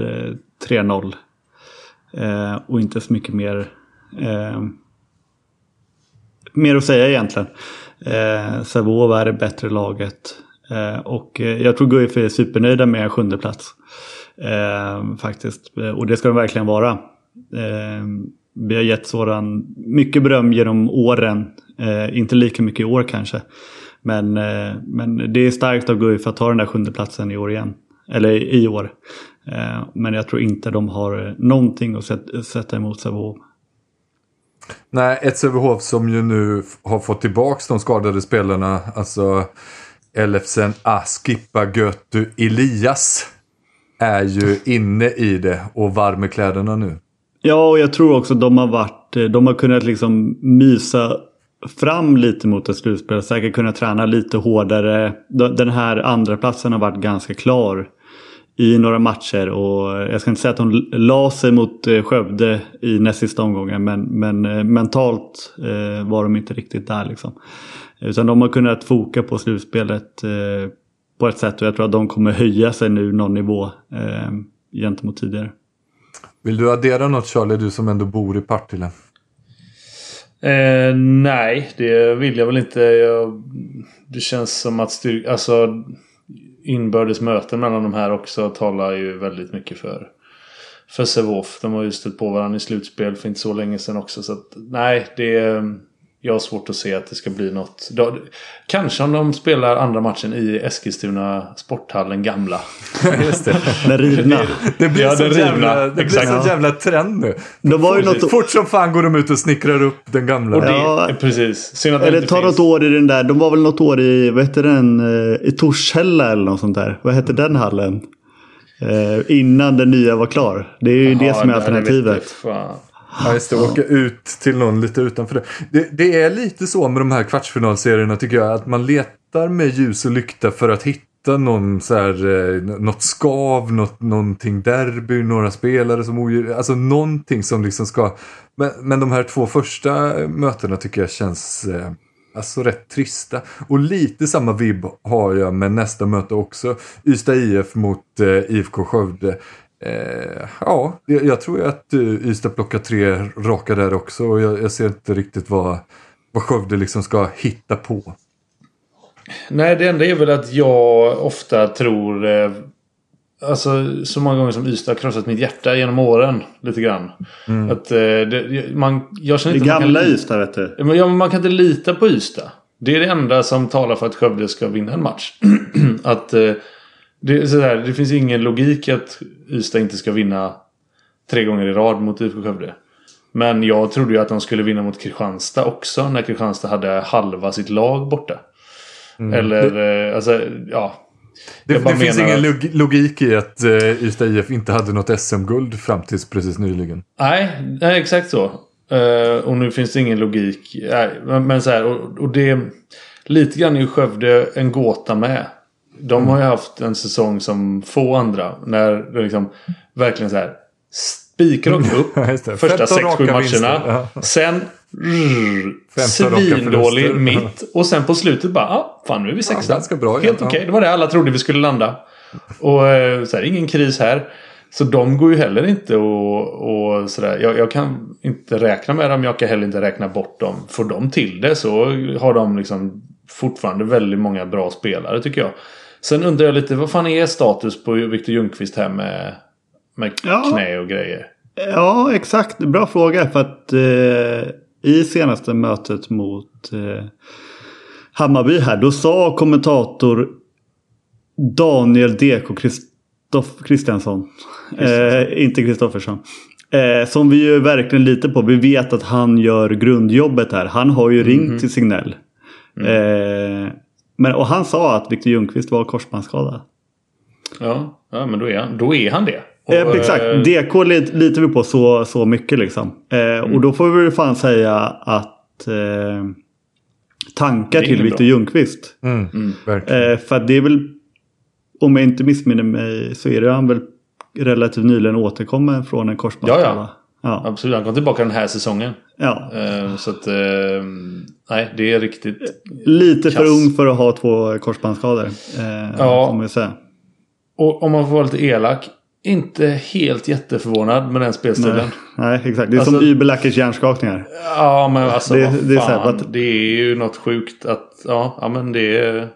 3-0. Och inte så mycket mer, mer att säga egentligen. Sävehof är det bättre laget. Och jag tror Guif är supernöjda med en sjunde plats. Eh, faktiskt. Och det ska de verkligen vara. Eh, vi har gett sådan mycket beröm genom åren. Eh, inte lika mycket i år kanske. Men, eh, men det är starkt av Guif att ta den där sjunde platsen i år igen. Eller i år. Ehm, men jag tror inte de har någonting att sätta, sätta emot Sävehof. Nej, ett Sävehof som ju nu har fått tillbaka de skadade spelarna. Alltså Elfsen, Askippa ah, Götu Elias är ju inne i det och varm i kläderna nu. Ja, och jag tror också de har varit, eh, de har kunnat liksom mysa fram lite mot ett slutspel. Säkert kunnat träna lite hårdare. Den här andra platsen har varit ganska klar i några matcher. Och eh, jag ska inte säga att de la sig mot eh, Skövde i näst sista omgången. Men, men mentalt var de inte riktigt där liksom. Utan de har kunnat foka på slutspelet på ett sätt och jag tror att de kommer höja sig nu någon nivå eh, gentemot tidigare. Vill du addera något Charlie, du som ändå bor i Partille? Eh, nej, det vill jag väl inte. Jag, det känns som att styr, alltså, inbördes möten mellan de här också talar ju väldigt mycket för för Sävehof. De har ju stött på varandra i slutspel för inte så länge sedan också. Så att, nej, det jag har svårt att se att det ska bli något. Då, kanske om de spelar andra matchen i Eskilstuna Sporthallen gamla. *laughs* Just det. Den rivna. Det, blir, ja, så, jävla, det blir så jävla trend nu. Det var ju något... Fort som fan går de ut och snickrar upp den gamla. Och det, ja, precis. eller ta något år i den där. De var väl något år i, vad heter den, eh, i Torshälla eller något sånt där. Vad hette den hallen? Eh, innan den nya var klar. Det är ju Aha, det som är alternativet. Ja, just det. Åka ut till någon lite utanför det. det. Det är lite så med de här kvartsfinalserierna tycker jag. Att man letar med ljus och lykta för att hitta någon så här, eh, något skav, något, någonting derby, några spelare som ogillar, alltså någonting som liksom ska, men, men de här två första mötena tycker jag känns eh, Alltså rätt trista. Och lite samma vibb har jag med nästa möte också. Ystad IF mot eh, IFK Skövde. Eh, ja, jag, tror att uh, Ystad plockar tre raka där också. Och jag, jag ser inte riktigt vad, vad Skövde liksom ska hitta på. Nej, det enda är väl att jag ofta tror... Eh, alltså så många gånger som Ystad har krossat mitt hjärta genom åren. Lite grann. Mm. Att, eh, det, man, jag känner Det inte att man gamla kan, Ystad vet du. Men, ja, men man kan inte lita på Ystad. Det är det enda som talar för att Skövde ska vinna en match. *clears throat* att eh, det, är sådär, det finns ingen logik att Ystad inte ska vinna tre gånger i rad mot IFK Skövde. Men jag trodde ju att de skulle vinna mot Kristianstad också. När Kristianstad hade halva sitt lag borta. Eller eh, alltså ja. Det, det finns ingen att- log- logik i att uh, Ystad IF inte hade något SM-guld fram tills precis nyligen. Nej, nej exakt så. Eh, och nu finns det ingen logik. Nej, men, men så här, och, och det... Lite grann är ju Skövde en gåta med. De har ju haft en säsong som få andra. När det liksom verkligen så här spikrakt upp *laughs* Just det. första 15 6-7 raka matcherna. vinster. Ja. Sen *laughs* rrr, 15 raka svindålig mitt. Och sen på slutet bara, ah, fan nu är vi sexa. ganska bra. Helt okej, det var det alla trodde vi skulle landa. Och eh, så här, ingen kris här. Så de går ju heller inte och, och sådär. Jag, jag kan inte räkna med dem. Jag kan heller inte räkna bort dem. Får de till det så har de liksom fortfarande väldigt många bra spelare tycker jag. Sen undrar jag lite, vad fan är status på Viktor Ljungqvist här med, med Ja. knä och grejer? Ja, exakt. Bra fråga. För att eh, i senaste mötet mot eh, Hammarby här. Då sa kommentator Daniel DK Kristiansson. Eh, inte Kristoffersson. Eh, som vi ju verkligen litar på. Vi vet att han gör grundjobbet här. Han har ju ringt till Signell. Eh, men, och han sa att Viktor Ljungqvist var korsbandsskadad. Ja, ja men då är han, då är han det. Och, Eh, exakt, eh, DK lit- litar vi på så, så mycket liksom. Eh, Och då får vi väl fan säga att eh, tankar till Viktor bra. Ljungqvist. Mm, Verkligen. Eh, för att det är väl, om jag inte missminner mig, så är det han väl relativt nyligen återkommen från en korsbandsskada. Ja, ja. Absolut, han kom tillbaka den här säsongen. ja. Eh, så att, eh, nej, det är riktigt. Lite för Kass. ung för att ha två korsbandsskador. Eh, Ja. Och om man får vara lite elak, inte helt jätteförvånad med den spelstilen. Nej, nej, exakt. Det är Alltså- som Überlackers hjärnskakningar. Ja, men alltså Det- vad det är så här, fan. vad- det är ju något sjukt att, ja, ja men det är,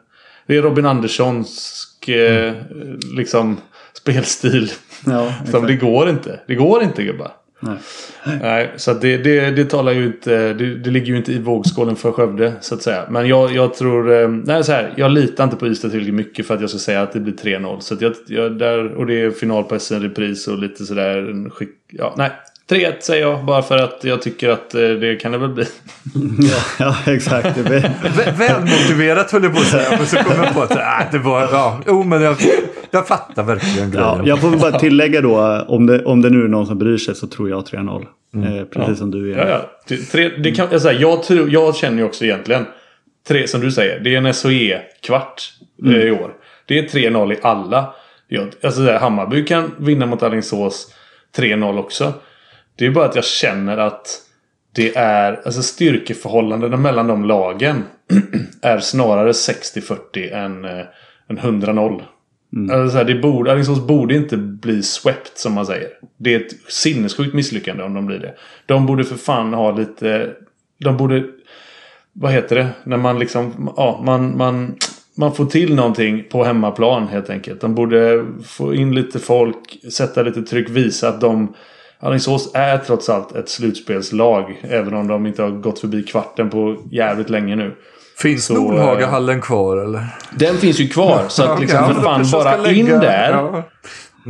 det är Robin Anderssonsk eh, liksom spelstil. Ja, *laughs* Som det går inte. Det går inte gubbar. Nej. Nej, så det, det, det talar ju inte. Det, det ligger ju inte i vågskålen för Skövde så att säga. Men jag, jag tror. Eh, nej, så här. Jag litar inte på Ystad tillräckligt mycket för att jag ska säga att det blir 3-0. Så att jag, jag där och det är final på SN-repris och lite sådär. ja, nej. 3-1 säger jag bara för att jag tycker att eh, det kan det väl bli. *laughs* ja, exakt. Det blir... *laughs* Vä- Välmotiverat höll jag på att säga. Men så kom jag på att äh, det var... Ja, jo, men jag, jag fattar verkligen grejen. Ja, jag får väl bara tillägga då, om det, om det nu är någon som bryr sig så tror jag 3-0. Eh, precis som du är. Ja, ja. Tre, det kan, jag, säga, jag, tror, jag känner ju också egentligen. Tre, som du säger, det är en SOE-kvart eh, i år. Det är 3-0 i alla. Jag, alltså Hammarby kan vinna mot Alingsås 3-0 också. Det är bara att jag känner att det är alltså styrkeförhållandena mellan de lagen *clears throat* är snarare 60-40 än, eh, än 100-0. Alltså så här, det borde, Alingsås borde inte bli swept som man säger. Det är ett sinnessjukt misslyckande om de blir det. De borde för fan ha lite... De borde... Vad heter det? När man liksom... Ja, man, man, man får till någonting på hemmaplan helt enkelt. De borde få in lite folk, sätta lite tryck, visa att de... Alingsås är trots allt ett slutspelslag. Även om de inte har gått förbi kvarten på jävligt länge nu. Finns Nordhagahallen kvar eller? Den finns ju kvar. Så att *laughs* liksom, Ja, för fan, bara ska in lägga- där. Ja.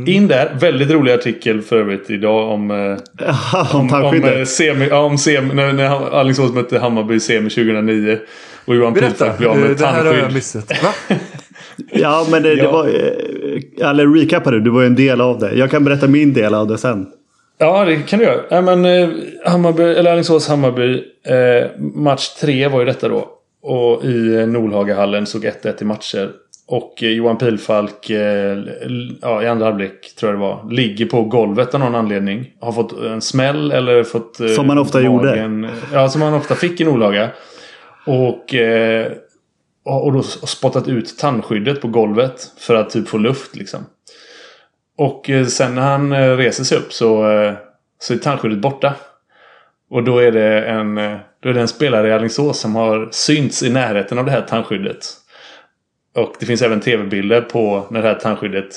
In där. Väldigt rolig artikel för övrigt idag om... Eh, *laughs* om om, eh, semi, ja, om semi, när, när Alingsås mötte Hammarby i semi 2009. Och Johan Pilfalk blev av med det här har jag tandskydd. missat. Va? *laughs* Ja, men det, det Ja. var... eh, Eller recapa du, du var ju en del av det. Jag kan berätta min del av det sen. Ja, det kan du göra. Ja, men, eh, Hammarby, eller Alingsås-Hammarby. Eh, match tre var ju detta då. Och i eh, Nordhagahallen såg 1-1 i matcher. Och eh, Johan Pilfalk eh, ja, i andra halvlek tror jag det var. Ligger på golvet av någon anledning. Har fått en smäll eller fått... eh, Som man ofta gjorde. Ja, som man ofta fick i Nordlaga. Och, och då spottat ut tandskyddet på golvet. För att typ få luft liksom. Och eh, sen när han eh, reser sig upp så, eh, så är tandskyddet borta. Och då är det en, då är det en spelare i Alingsås som har synts i närheten av det här tandskyddet. Och det finns även tv-bilder på när det här tandskyddet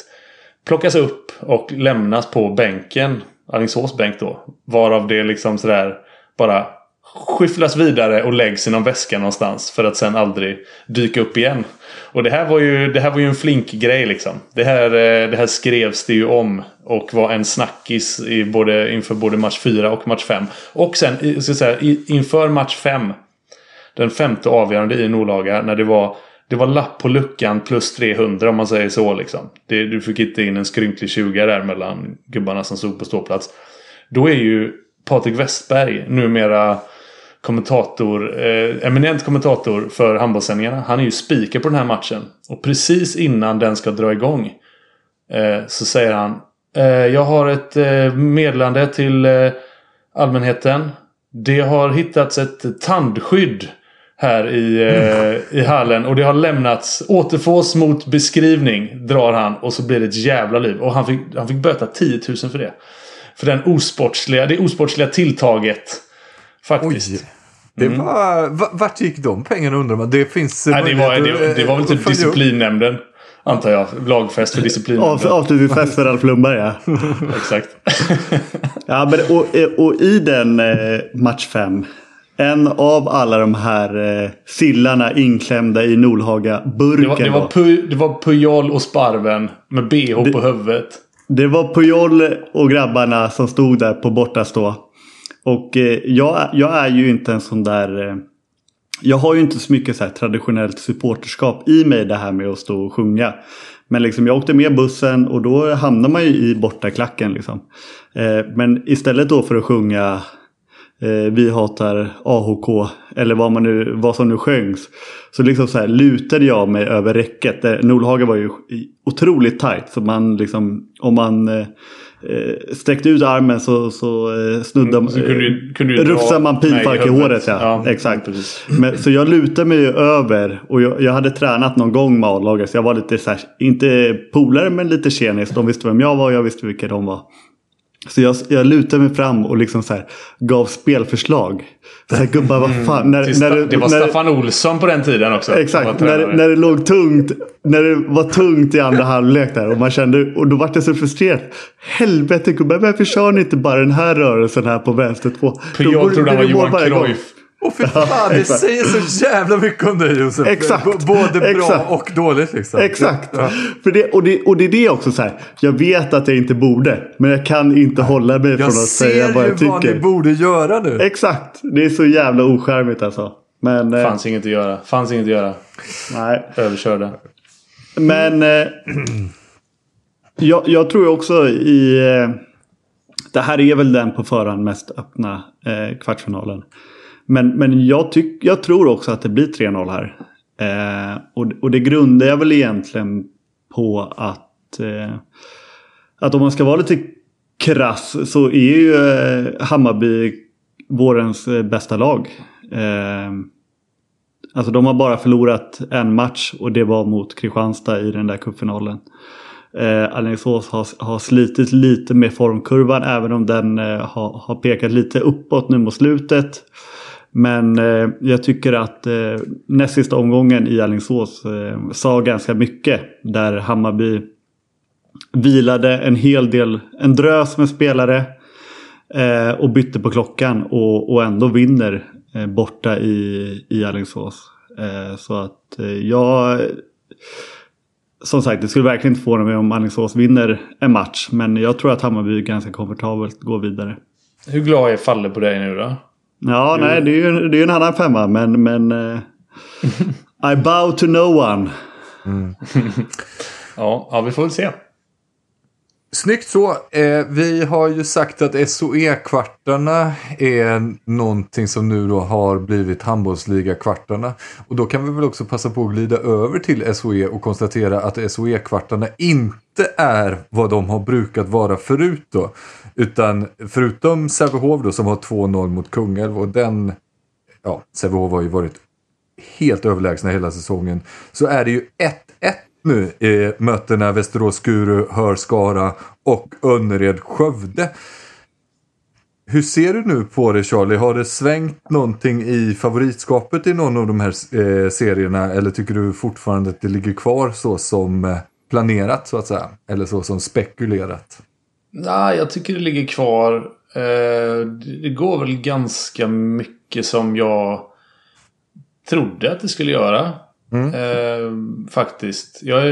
plockas upp och lämnas på bänken. Alingsås bänk då. Varav det liksom sådär bara skyfflas vidare och läggs i någon väska någonstans. För att sen aldrig dyka upp igen. Och det här var ju, det här var ju en flink grej liksom. Det här, eh, det här skrevs det ju om. Och var en snackis i både, inför både match 4 och match 5. Och sen i- ska säga, inför match 5. Den femte avgörande i Nordlaga. När det var, det var lapp på luckan plus 300 om man säger så liksom. Det, du fick inte in en skrynklig 20 där mellan gubbarna som stod på ståplats. Då är ju Patrik Westberg numera kommentator, eh, eminent kommentator för handbollssändningarna. Han är ju speaker på den här matchen. Och precis innan den ska dra igång eh, så säger han eh, Jag har ett eh, meddelande till eh, allmänheten. Det har hittats ett tandskydd här i, eh, i hallen och det har lämnats återfås mot beskrivning drar han och så blir det ett jävla liv. Och han fick, han fick böta 10 000 för det. För den osportsliga, det osportsliga tilltaget. Faktiskt. Oj. Det var, va- vart gick de pengarna undrar man? Det finns... Nej, det, var, det, det var väl typ disciplinnämnden. Antar jag. Lagfest för disciplinnämnden. avslutningsfest för Ralf Lundberg ja. *laughs* Exakt. ja men, och, och i den eh, match 5. En av alla de här eh, sillarna inklämda i Nordhaga-burken. Det var, det, var det var Pujol och Sparven med bh på huvudet. Det var Pujol och grabbarna som stod där på bortastå. Och eh, jag, jag är ju inte en sån där... Eh, jag har ju inte så mycket så här traditionellt supporterskap i mig det här med att stå och sjunga. Men liksom jag åkte med bussen och då hamnar man ju i bortaklacken liksom. Eh, men istället då för att sjunga eh, Vi hatar AHK eller vad, man nu, vad som nu sjöngs. Så liksom så här lutade jag mig över räcket. Eh, Nordhaga var ju otroligt tajt. Så man liksom, om man eh, sträckte ut armen så, så eh, snuddade Mm, så kunde kunde dra rufsade man mig i håret. Ja. Ja, Exakt. Men, så jag lutade mig över och jag, jag hade tränat någon gång med A-laget. Så jag var lite så här, inte polare men lite tjenis. De visste vem jag var och jag visste vilka de var. Så jag, jag lutade mig fram och liksom så här, gav spelförslag. Så här, gubbar vad fan. När, när, det var när, Staffan Olsson på den tiden också. Exakt, när, när det låg tungt. När det var tungt i andra halvlek där. Och man kände, och då var det så frustrerad. Helvete gubbar, varför kör ni inte bara den här rörelsen här på vänster två? Går- trodde han var Johan. Cruyff. Åh fy fan, *laughs* det säger så jävla mycket om dig Josef. Exakt. B- Både bra Exakt. och dåligt liksom. Exakt. Ja. För det, och, det, och det är det också så här. Jag vet att jag inte borde. Men jag kan inte hålla mig från Jag att säga ser vad ju jag vad tycker. ni borde göra nu. Exakt. Det är så jävla ocharmigt alltså. Men, eh, Fanns inget att göra. Fanns inget att göra. nej. Överkörda. Men eh, jag, jag tror ju också i... Eh, det här är väl den på förhand mest öppna eh, kvartsfinalen. Men, men jag, tyck, jag tror också att det blir 3-0 här. Eh, och, och det grundar jag väl egentligen på att... Eh, att om man ska vara lite krass så är ju eh, Hammarby vårens eh, bästa lag. Eh, Alltså de har bara förlorat en match och det var mot Kristianstad i den där cupfinalen. Eh, Alingsås har, har slitit lite med formkurvan även om den eh, har, har pekat lite uppåt nu mot slutet. Men eh, jag tycker att eh, näst sista omgången i Alingsås eh, sa ganska mycket. Där Hammarby vilade en hel del, en drös med spelare. Eh, och bytte på klockan och, och ändå vinner eh, borta i, i Alingsås. Eh, så att eh, jag... Som sagt, det skulle verkligen inte förvåna mig om Alingsås vinner en match. Men jag tror att Hammarby ganska komfortabelt går vidare. Hur glad är Falle på dig nu då? Ja, nej, det är ju det är en annan femma. Men, men eh, *laughs* I bow to no one. *laughs* Ja, ja vi får väl se. Snyggt så. Eh, vi har ju sagt att SOE-kvartarna är någonting som nu då har blivit handbollsliga-kvartarna. Och då kan vi väl också passa på att glida över till SOE och konstatera att SOE-kvartarna inte är vad de har brukat vara förut då. Utan förutom Sävehof då som har 2-0 mot Kungälv och den, ja, Sävehof har ju varit helt överlägsna hela säsongen. Så är det ju ett nu i mötena Västerås-Skuru, Hörskara och Önnered-Skövde. Hur ser du nu på det Charlie? Har det svängt någonting i favoritskapet i någon av de här eh, serierna? Eller tycker du fortfarande att det ligger kvar så som eh, planerat så att säga? Eller så som spekulerat? Nej, jag tycker det ligger kvar. Eh, det går väl ganska mycket som jag trodde att det skulle göra. Mm. Eh, faktiskt. Jag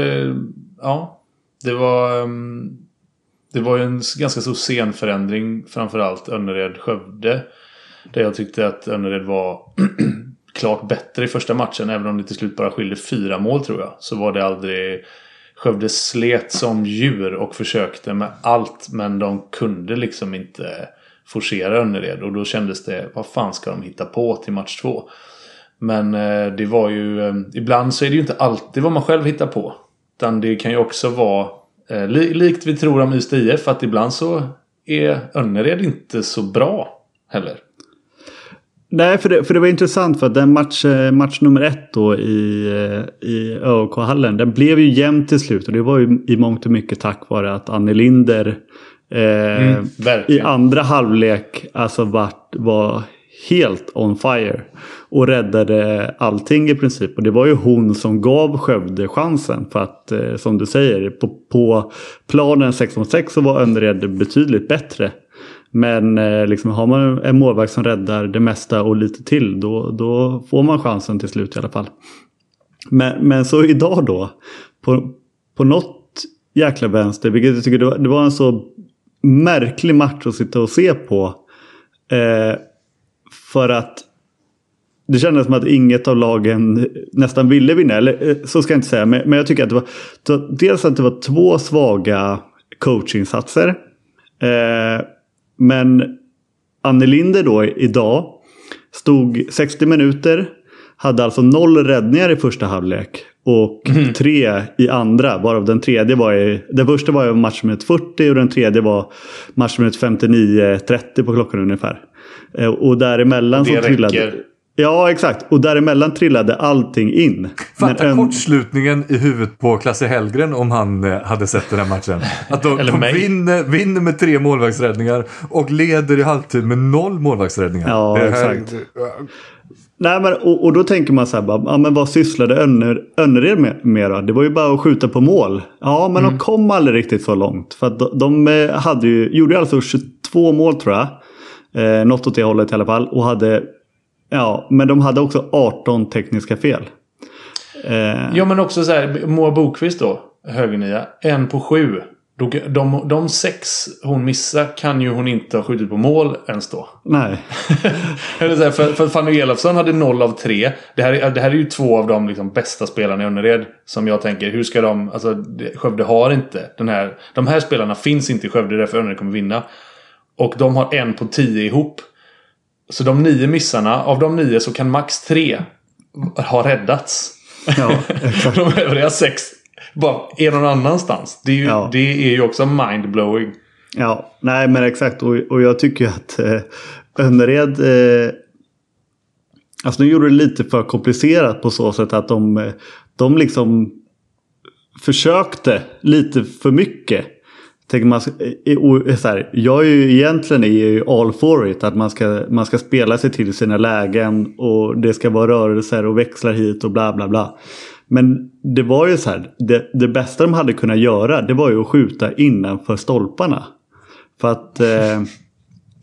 ja, det var, ehm, det var ju en ganska stor scenförändring. Framförallt Önnered-Skövde. Där jag tyckte att Önnered var *clears throat* klart bättre i första matchen. Även om det till slut bara skilde fyra mål tror jag. Så var det aldrig... Skövde slet som djur och försökte med allt. Men de kunde liksom inte forcera Önnered. Och då kändes det, vad fan ska de hitta på till match två? Men eh, det var ju... Eh, ibland så är det ju inte alltid vad man själv hittar på. Utan det kan ju också vara eh, likt vi tror om Ystad IF. Att ibland så är Önnered inte så bra heller. Nej, för det, för det var intressant för att den match, match nummer ett då i, i ÖK-hallen. Den blev ju jämn till slut och det var ju i mångt och mycket tack vare att Anne Linder eh, mm, i andra halvlek alltså var, var helt on fire. Och räddade allting i princip. Och det var ju hon som gav Skövde chansen. För att eh, som du säger på, på planen 6 mot 6 så var Önnered betydligt bättre. Men eh, liksom, har man en målvakt som räddar det mesta och lite till då, då får man chansen till slut i alla fall. Men, men så idag då. På, på något jäkla vänster, vilket jag tycker det var, det var en så märklig match att sitta och se på. Eh, för att det kändes som att inget av lagen nästan ville vinna. Eller eh, så ska jag inte säga. Men, jag tycker att det var dels att det var två svaga coachinsatser. Eh, men Anne Linder då idag stod 60 minuter. Hade alltså noll räddningar i första halvlek. Och mm. tre i andra. Varav den tredje var i... Den första var i matchminut 40 och den tredje var matchminut 59-30 på klockan ungefär. Eh, och däremellan det så trillade... Ja, exakt. Och däremellan trillade allting in. Fatta en... kortslutningen i huvudet på Klasse Hellgren om han eh, hade sett den här matchen. Att de, de vinner, vinner med tre målvaktsräddningar och leder i halvtid med noll målvaktsräddningar. Ja, här... exakt. Nej, men, och, och, då tänker man så här, bara, ja, men vad sysslade Önner, Önnered med, med då? Det var ju bara att skjuta på mål. Ja, men mm. de kom aldrig riktigt så långt. För att de, de eh, hade ju, gjorde alltså 22 mål tror jag. Eh, något åt det hållet i alla fall. Och hade, ja, men de hade också 18 tekniska fel. Eh, ja men också så här, Moa Bokvist då, högernia, en på sju. De, de, de sex hon missar kan ju hon inte ha skjutit på mål ens då. Nej. *laughs* för, för Fanny Elofsson hade noll av tre. Det här, det här är ju två av de liksom bästa spelarna i Önnered. Som jag tänker, hur ska de... Alltså, Skövde har inte den här... De här spelarna finns inte i Skövde, därför Önnered kommer vinna. Och de har en på tio ihop. Så de nio missarna, av de nio så kan max tre ha räddats. Ja, *laughs* de övriga sex bara är någon annanstans. Det är ju, ja. det är ju också mindblowing. Ja, nej men exakt. Och, och jag tycker att eh, Önnered... Eh, alltså de gjorde det lite för komplicerat på så sätt att de, eh, de liksom försökte lite för mycket. Tänker man, så här, jag är ju egentligen är all for it. Att man ska, man ska spela sig till sina lägen och det ska vara rörelser och växlar hit och bla bla bla. Men det var ju så här. Det, det bästa de hade kunnat göra det var ju att skjuta innanför stolparna. För att... Eh,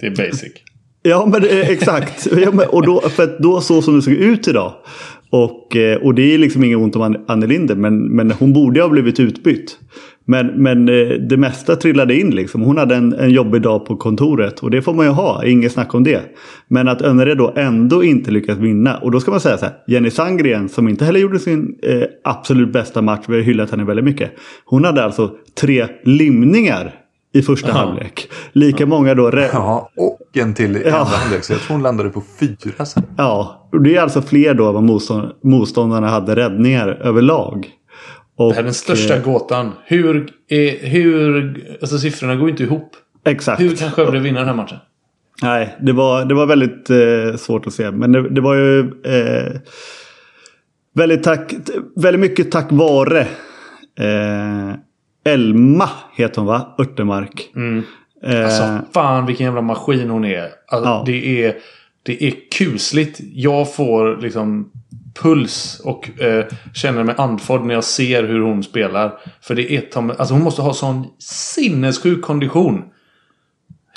det är basic. *laughs* Ja men exakt. Ja, men, och då, för att då så som det såg ut idag. Och, eh, och det är liksom inget ont om Anne Linder men, men hon borde ha blivit utbytt. Men, men eh, det mesta trillade in liksom. Hon hade en, en jobbig dag på kontoret och det får man ju ha, inget snack om det. Men att Önnered då ändå inte lyckas vinna. Och då ska man säga så här, Jenny Sandgren som inte heller gjorde sin eh, absolut bästa match, vi har hyllat henne väldigt mycket. Hon hade alltså tre limningar i första Aha. halvlek. Lika många då. Ja, och en till i Ja. andra halvlek. Så jag tror hon landade på fyra sen. Ja, och det är alltså fler då än vad motstånd- motståndarna hade räddningar överlag. Och, Det här är den största eh, gåtan. Hur, är, hur... Alltså siffrorna går inte ihop. Exakt. Hur kan Skövde vinna den här matchen? Nej, det var, det var väldigt eh, svårt att se. Men det, det var ju eh, väldigt, tack, väldigt mycket tack vare eh, Elma, heter hon va? Örtemark. Eh, Alltså fan vilken jävla maskin hon är. Alltså, Ja. det, är det är kusligt. Jag får liksom puls och eh, känner mig andfådd när jag ser hur hon spelar. För det är ta- alltså hon måste ha sån sinnessjuk kondition.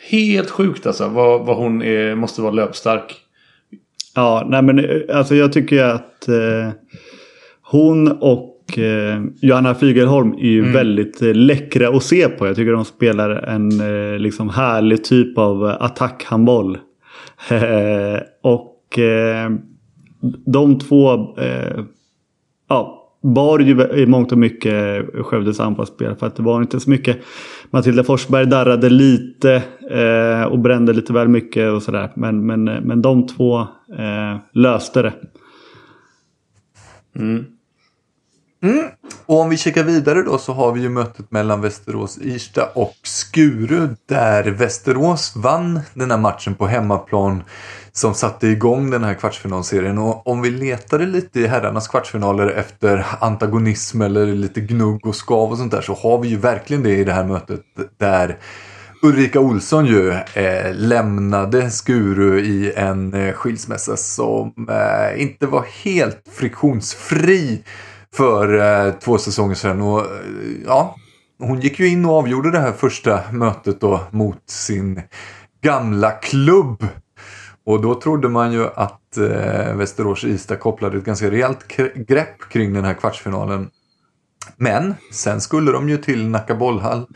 Helt sjukt alltså vad, vad hon är, måste vara löpstark. Ja, nej men eh, alltså jag tycker att eh, hon och eh, Johanna Fygelholm är ju väldigt eh, läckra att se på. Jag tycker de spelar en eh, liksom härlig typ av eh, attackhandboll. *laughs* Och de två eh, ja, bar ju i mångt och mycket Skövdes anfallsspel. För att det var inte så mycket. Matilda Forsberg darrade lite eh, och brände lite väl mycket och sådär. Men, men, eh, men de två eh, löste det. Mm. Mm. Och om vi kikar vidare då så har vi ju mötet mellan Västerås Irsta och Skuru där Västerås vann den här matchen på hemmaplan som satte igång den här kvartsfinalserien. Och om vi letade lite i herrarnas kvartsfinaler efter antagonism eller lite gnugg och skav och sånt där så har vi ju verkligen det i det här mötet där Ulrika Olsson ju eh, lämnade Skuru i en eh, skilsmässa som eh, inte var helt friktionsfri för eh, två säsonger sedan. Och, eh, ja, hon gick ju in och avgjorde det här första mötet då mot sin gamla klubb. Och då trodde man ju att eh, Västerås Ista kopplade ett ganska rejält grepp kring den här kvartsfinalen. Men sen skulle de ju till Nacka bollhall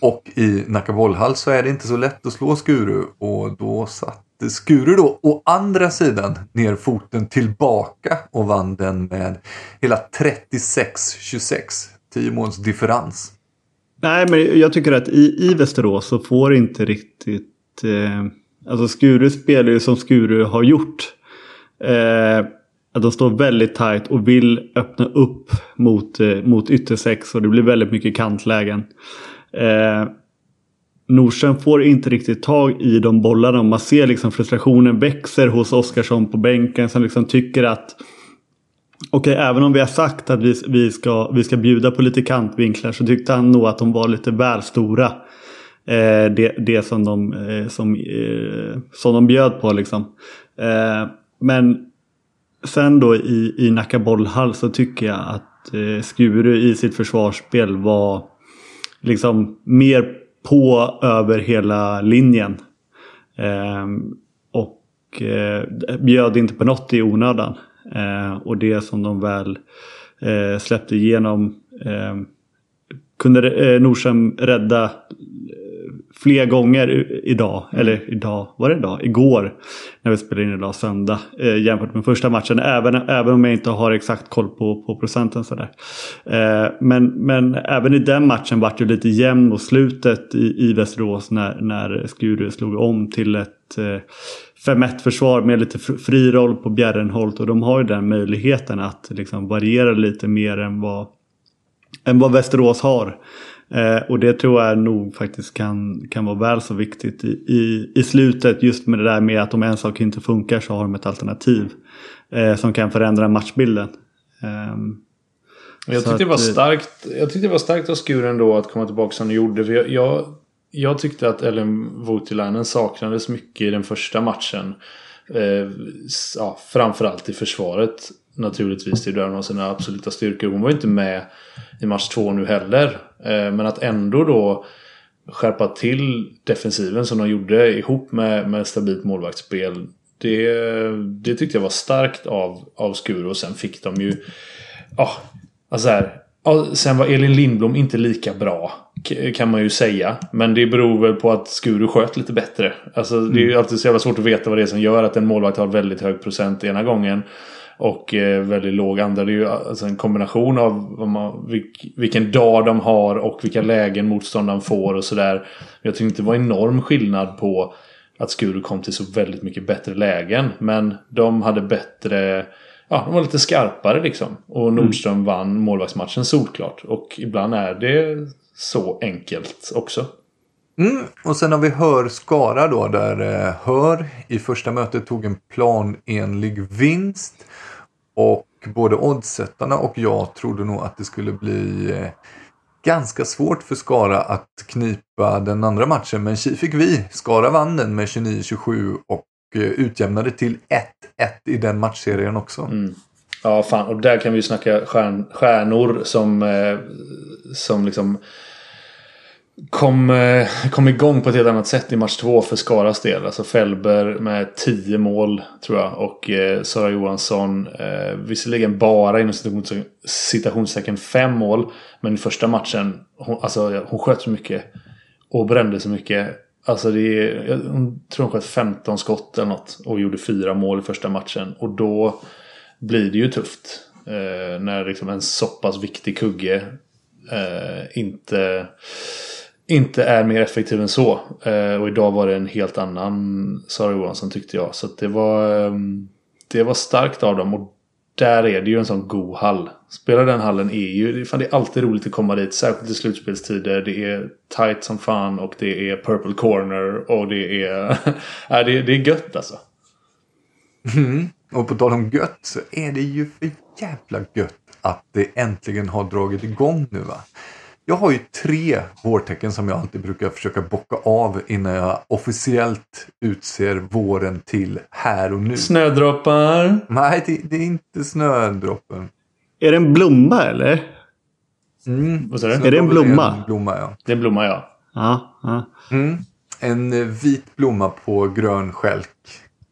och i Nacka bollhall så är det inte så lätt att slå Skuru och då satt Skuru då å andra sidan ner foten tillbaka och vann den med hela 36-26. 10 måls differens. Nej, men jag tycker att i, i Västerås så får inte riktigt... Eh, alltså Skuru spelar ju som Skuru har gjort. Eh, att de står väldigt tajt och vill öppna upp mot, eh, mot yttersex och det blir väldigt mycket kantlägen. Eh, Norsen får inte riktigt tag i de bollarna. Man ser liksom frustrationen växer hos Oskarsson på bänken som liksom tycker att Okej, även om vi har sagt att vi, vi, ska, vi ska bjuda på lite kantvinklar så tyckte han nog att de var lite väl stora. Eh, det, det som de, eh, som, eh, som de bjöd på liksom. Eh, men sen då i, i Nacka bollhall så tycker jag att eh, Skuru i sitt försvarsspel var liksom mer på över hela linjen. Eh, och eh, bjöd inte på något i onödan. Eh, och det som de väl eh, släppte igenom eh, kunde eh, Norsen rädda fler gånger idag. Eller idag, var det idag? Igår. När vi spelade in idag söndag. Eh, jämfört med första matchen. Även, även om jag inte har exakt koll på, på procenten sådär. Eh, men, men även i den matchen vart det lite jämn mot slutet i, i Västerås. När, när Skuru slog om till ett eh, 5-1 försvar med lite fri roll på Bjärrenholt. Och de har ju den möjligheten att liksom variera lite mer än vad än vad Västerås har. Eh, och det tror jag nog faktiskt kan, kan vara väl så viktigt i, i, i slutet. Just med det där med att om en sak inte funkar så har de ett alternativ. Eh, som kan förändra matchbilden. Ehm, Jag tyckte, det var eh, starkt, jag tyckte det var starkt av Skuren då att komma tillbaka som de gjorde. För jag, jag, jag tyckte att Ellen Voutilainen saknades mycket i den första matchen. Eh, ja, framförallt i försvaret. Naturligtvis, där hon har sina absoluta styrkor. Hon var ju inte med i match två nu heller. Eh, men att ändå då skärpa till defensiven som de gjorde ihop med, med stabilt målvaktsspel. Det, det tyckte jag var starkt av, av Skuru. Och sen fick de ju... Ja, alltså här, ja, sen var Elin Lindblom inte lika bra. Kan man ju säga. Men det beror väl på att Skuru sköt lite bättre. Alltså det är ju alltid så jävla svårt att veta vad det är som gör att en målvakt har väldigt hög procent ena gången. Och eh, väldigt låg andel. Det är ju alltså en kombination av man, vilk, vilken dag de har och vilka lägen motståndaren får och sådär. Jag tyckte inte det var enorm skillnad på att Skuru kom till så väldigt mycket bättre lägen. Men de hade bättre... Ja, de var lite skarpare liksom. Och Nordström mm. vann målvaktsmatchen solklart. Och ibland är det så enkelt också. Mm, och sen har vi Hör Skara då där eh, Hör i första mötet tog en planenlig vinst. Och både oddsättarna och jag trodde nog att det skulle bli eh, ganska svårt för Skara att knipa den andra matchen. Men tji fick vi. Skara vann den med 29-27 och eh, utjämnade till 1-1 i den matchserien också. Mm. Ja, fan. Och där kan vi ju snacka stjärn, stjärnor som, eh, som liksom kom, eh, kom igång på ett helt annat sätt i match två för Skaras del. Alltså Felber med 10 mål tror jag. Och eh, Sara Johansson eh, visserligen bara inom citationstecken 5 mål. Men i första matchen, hon, alltså, hon sköt så mycket. Och brände så mycket. Alltså det är, jag tror hon sköt 15 skott eller något. Och gjorde fyra mål i första matchen. Och då blir det ju tufft. Eh, när liksom en så pass viktig kugge eh, inte inte är mer effektiv än så. Eh, och idag var det en helt annan Sara Johansson tyckte jag. Så det var, ehm, det var starkt av dem. Och där är det ju en sån god hall. Spela den hallen är ju, fan det är alltid roligt att komma dit. Särskilt i slutspelstider. Det är tight som fan och det är purple corner och det är, *laughs* äh, det, det är gött alltså. Mm. Och på tal om gött så är det ju för jävla gött att det äntligen har dragit igång nu va. Jag har ju tre vårtecken som jag alltid brukar försöka bocka av innan jag officiellt utser våren till här och nu. Snödroppar? Nej, det, det är inte snödroppen. Är det en blomma eller? Mm. Vad? Är det en blomma? En blomma ja. Det är en blomma ja. Ja. ja. Mm. En vit blomma på grön skälk.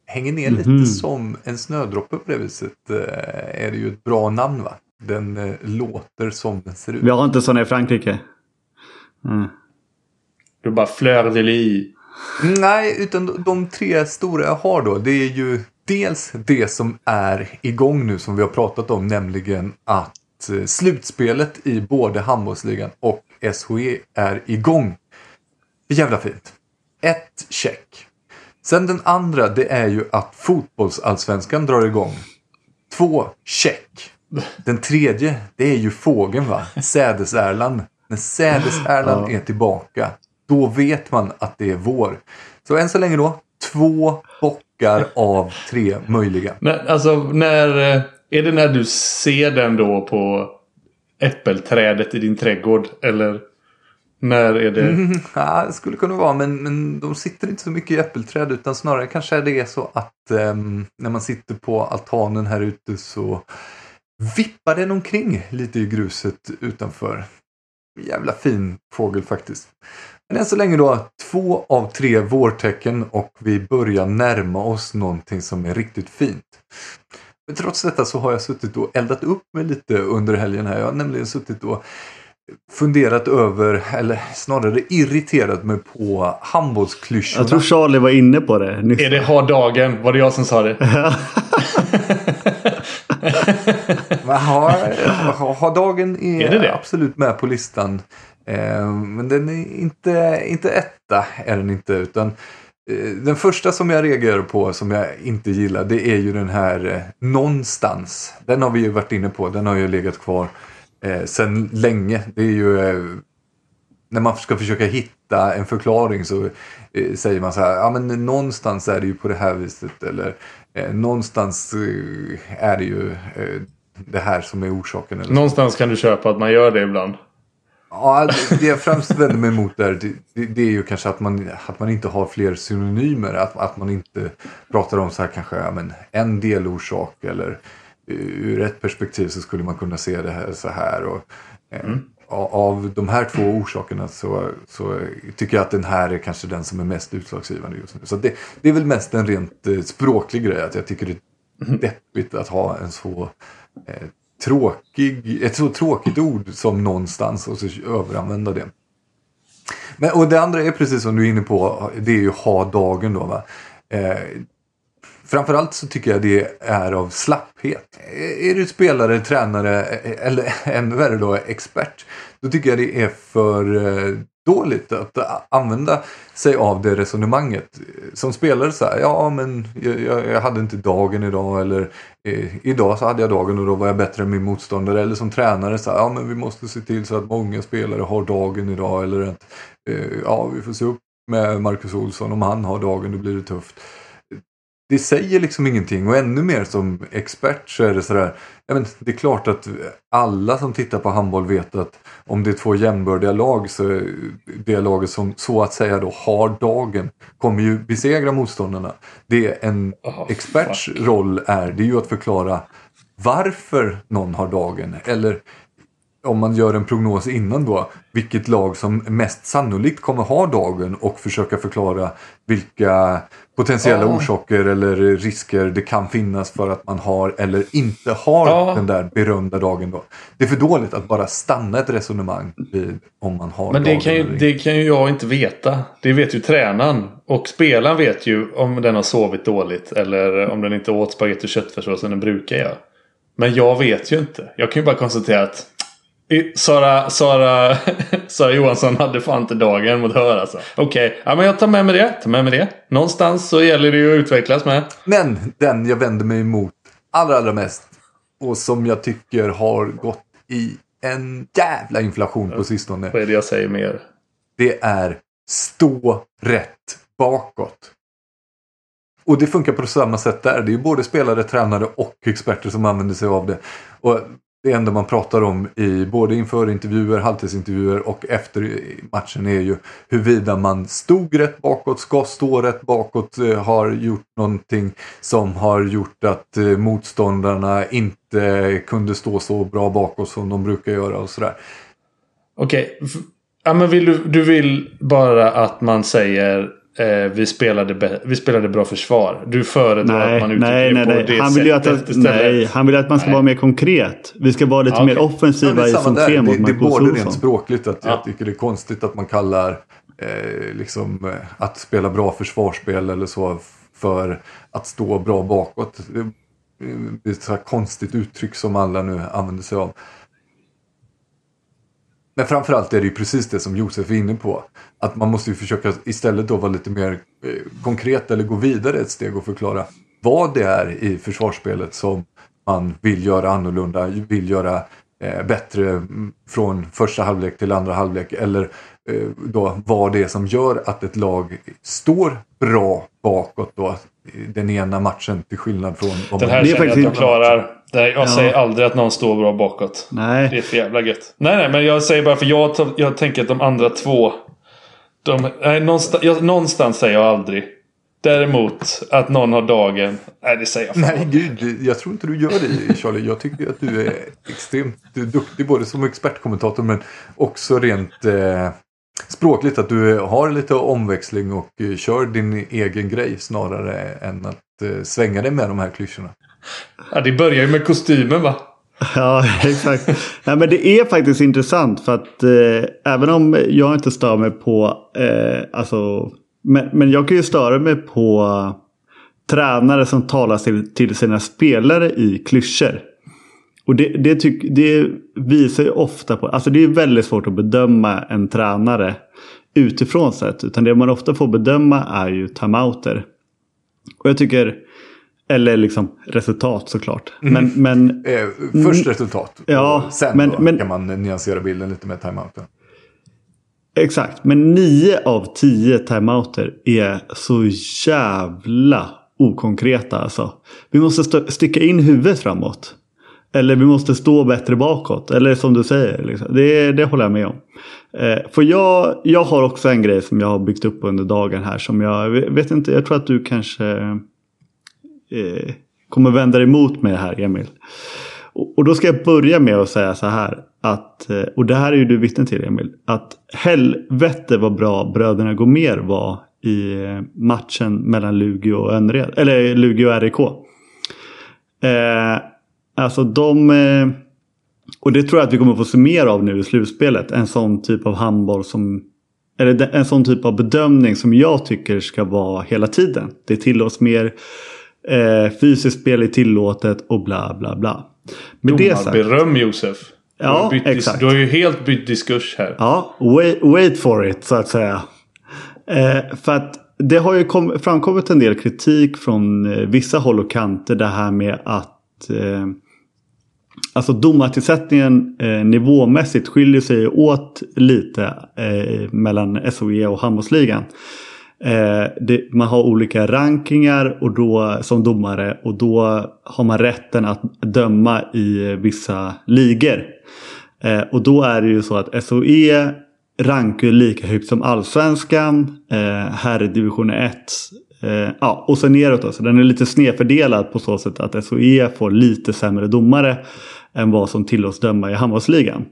Hänger ner lite mm. som en snödroppe på det viset. Eh, är det ju ett bra namn va? Den eh, låter som den ser ut. Vi har inte sådana i Frankrike. Mm. Du bara fleur de lis. Nej, utan de, de tre stora jag har då. Det är ju dels det som är igång nu som vi har pratat om. Nämligen att eh, slutspelet i både handbollsligan och SHE är igång. Jävla fint. Ett check. Sen den andra det är ju att fotbollsallsvenskan drar igång. Två check. Den tredje, det är ju fågeln va? Sädesärlan. När sädesärlan är tillbaka, då vet man att det är vår. Så än så länge då, två bockar av tre möjliga. Men alltså, när... Eh, är det när du ser den då på äppelträdet i din trädgård? Eller när är det? Mm, *laughs* ja, det skulle kunna vara, men, men de sitter inte så mycket i äppelträd utan snarare kanske det är så att um, när man sitter på altanen här ute så vippar den omkring lite i gruset utanför. Jävla fin fågel faktiskt. Men än så länge då två av tre vårtecken och vi börjar närma oss någonting som är riktigt fint. Men trots detta så har jag suttit och eldat upp mig lite under helgen här. Jag har nämligen suttit och funderat över, eller snarare irriterat mig på handbollsklyschorna. Jag tror Charlie var inne på det. Nyss. Är det har dagen? Var det jag som sa det? *laughs* *laughs* ha, ha, dagen är, är det det? absolut med på listan. Eh, men den är inte, inte etta. är den inte. Utan eh, Den första som jag reagerar på som jag inte gillar det är ju den här eh, någonstans. Den har vi ju varit inne på. Den har ju legat kvar eh, sedan länge. Det är ju eh, när man ska försöka hitta en förklaring så eh, säger man så här, ja men någonstans är det ju på det här viset eller eh, någonstans är det ju det här som är orsaken. Eller någonstans så. kan du köpa att man gör det ibland. Ja, det jag främst vänder mig emot där det, det, är ju kanske att man, att man inte har fler synonymer. Att, att man inte pratar om så här kanske ja, men en delorsak eller ur ett perspektiv så skulle man kunna se det här så här. Och, eh, mm. Av de här två orsakerna så, så, tycker jag att den här är kanske den som är mest utslagsgivande just nu. Så det, det är väl mest en rent eh, språklig grej att jag tycker det är mm. deppigt att ha en så eh, tråkig, ett så tråkigt ord som någonstans och så överanvända det. Men, och det andra är precis som du är inne på, det är ju ha dagen då. Va? Eh, framförallt så tycker jag det är av slapphet. Eh, är du spelare, tränare eh, eller *laughs* ännu värre då expert. Då tycker jag det är för eh, dåligt att använda sig av det resonemanget. Som spelare så här, ja men jag, jag hade inte dagen idag eller idag så hade jag dagen och då var jag bättre än min motståndare. Eller som tränare så här, ja men vi måste se till så att många spelare har dagen idag. Eller att eh, ja vi får se upp med Marcus Olsson, om han har dagen då blir det tufft det säger liksom ingenting och ännu mer som expert så är det sådär. Ja, men det är klart att alla som tittar på handboll vet att om det är två jämnbördiga lag så är det laget som så att säga då har dagen kommer ju besegra motståndarna. Det en oh, experts fuck. roll är det är ju att förklara varför någon har dagen eller om man gör en prognos innan då, vilket lag som mest sannolikt kommer ha dagen och försöka förklara vilka potentiella ja. orsaker eller risker det kan finnas för att man har eller inte har ja. den där berömda dagen då. Det är för dåligt att bara stanna ett resonemang vid om man har Men det kan, ju, det kan ju jag inte veta. Det vet ju tränaren. Och spelaren vet ju om den har sovit dåligt eller om den inte åt spagetti och köttfärssås som den brukar göra. Men jag vet ju inte. Jag kan ju bara konstatera att Sara, Sara, *laughs* Sara Johansson hade fan inte dagen mot hör alltså. Okej, okay. ja, men jag tar med mig det. Tar med mig det. Någonstans så gäller det ju att utvecklas med. Men den jag vänder mig emot allra, allra mest och som jag tycker har gått i en jävla inflation på sistone. Vad är det jag säger mer? Det är stå rätt bakåt. Och det funkar på samma sätt där. Det är ju både spelare, tränare och experter som använder sig av det. Och det enda man pratar om i både inför intervjuer, halvtidsintervjuer och efter matchen är ju huruvida man stod rätt bakåt, ska stå rätt bakåt, eh, har gjort någonting som har gjort att eh, motståndarna inte kunde stå så bra bakåt som de brukar göra och sådär. Okej, okay. ja, men vill du, du vill bara att man säger Eh, vi, spelade vi spelade bra försvar. Du föredrar nej, att man uttrycker nej, nej, nej. det han vill sättet att, Nej, han vill att man ska nej. vara mer konkret. Vi ska vara lite ja, mer okay. offensiva i zon 3 mot Det, det är både rent språkligt att ja. jag tycker det är konstigt att man kallar eh, liksom, eh, att spela bra försvarsspel eller så för att stå bra bakåt. Det är ett konstigt uttryck som alla nu använder sig av. Men framförallt är det ju precis det som Josef är inne på. Att man måste ju försöka istället då vara lite mer eh, konkret eller gå vidare ett steg och förklara vad det är i försvarsspelet som man vill göra annorlunda, vill göra eh, bättre mm, från första halvlek till andra halvlek. Eller eh, då vad det är som gör att ett lag står bra bakåt då den ena matchen till skillnad från... Den här känner jag att jag klarar. Nej, jag ja. säger aldrig att någon står bra bakåt. Nej. Det är för jävla gött. Nej, nej, men jag säger bara för jag, jag tänker att de andra två... De, nej, någonstans, jag, någonstans säger jag aldrig. Däremot att någon har dagen. Nej, det säger jag fan. Nej, gud. Jag tror inte du gör det Charlie. Jag tycker att du är extremt duktig både som expertkommentator men också rent eh, språkligt. Att du har lite omväxling och eh, kör din egen grej snarare än att eh, svänga dig med de här klyschorna. Ja, det börjar ju med kostymen va? Ja, *laughs* exakt. Nej, men det är faktiskt intressant för att eh, även om jag inte stör mig på, eh, alltså, men, men jag kan ju störa mig på tränare som talar till, till sina spelare i klyschor. Och det, det, tyck, det visar ju ofta på, alltså det är väldigt svårt att bedöma en tränare utifrån sett. Utan det man ofta får bedöma är ju timeouter. Och jag tycker eller liksom resultat såklart. Mm. Men, men, *laughs* eh, först resultat. Ja, sen men, men, kan man nyansera bilden lite med timeouten. Exakt, men nio av tio timeouter är så jävla okonkreta alltså. Vi måste sticka in huvudet framåt. Eller vi måste stå bättre bakåt. Eller som du säger. Liksom. Det, det håller jag med om. Eh, för jag, jag har också en grej som jag har byggt upp under dagen här. Som jag vet inte, jag tror att du kanske eh, kommer vända dig emot mig här Emil. Och, och, då ska jag börja med att säga så här. Att, eh, och det här är ju du vittne till Emil. Att helvete vad bra bröderna Gomer var i eh, matchen mellan Lugi och Önred, Eller Lugi och RIK. Eh, alltså de... Eh, och det tror jag att vi kommer få se mer av nu i slutspelet. En sån typ av handboll som eller en sån typ av bedömning som jag tycker ska vara hela tiden. Det tillåts mer Eh, fysiskt spel är tillåtet och bla bla bla. Med det sagt, Domarberöm Josef. Du Ja, bytt exakt. Du har ju helt bytt diskurs här. Ja, wait, wait for it så att säga. Eh, för att det har ju kom, framkommit en del kritik från eh, vissa håll och kanter det här med att eh, Alltså domartillsättningen eh, nivåmässigt skiljer sig åt lite eh, mellan SOE och handbollsligan. Eh, det, man har olika rankingar och då, som domare och då har man rätten att döma i vissa ligor. Eh, och då är det ju så att SOE rankar ju lika högt som allsvenskan, eh, här i division 1. Eh, ja, och sen neråt då, så den är lite snedfördelad på så sätt att SOE får lite sämre domare än vad som tillåts döma i handbollsligan.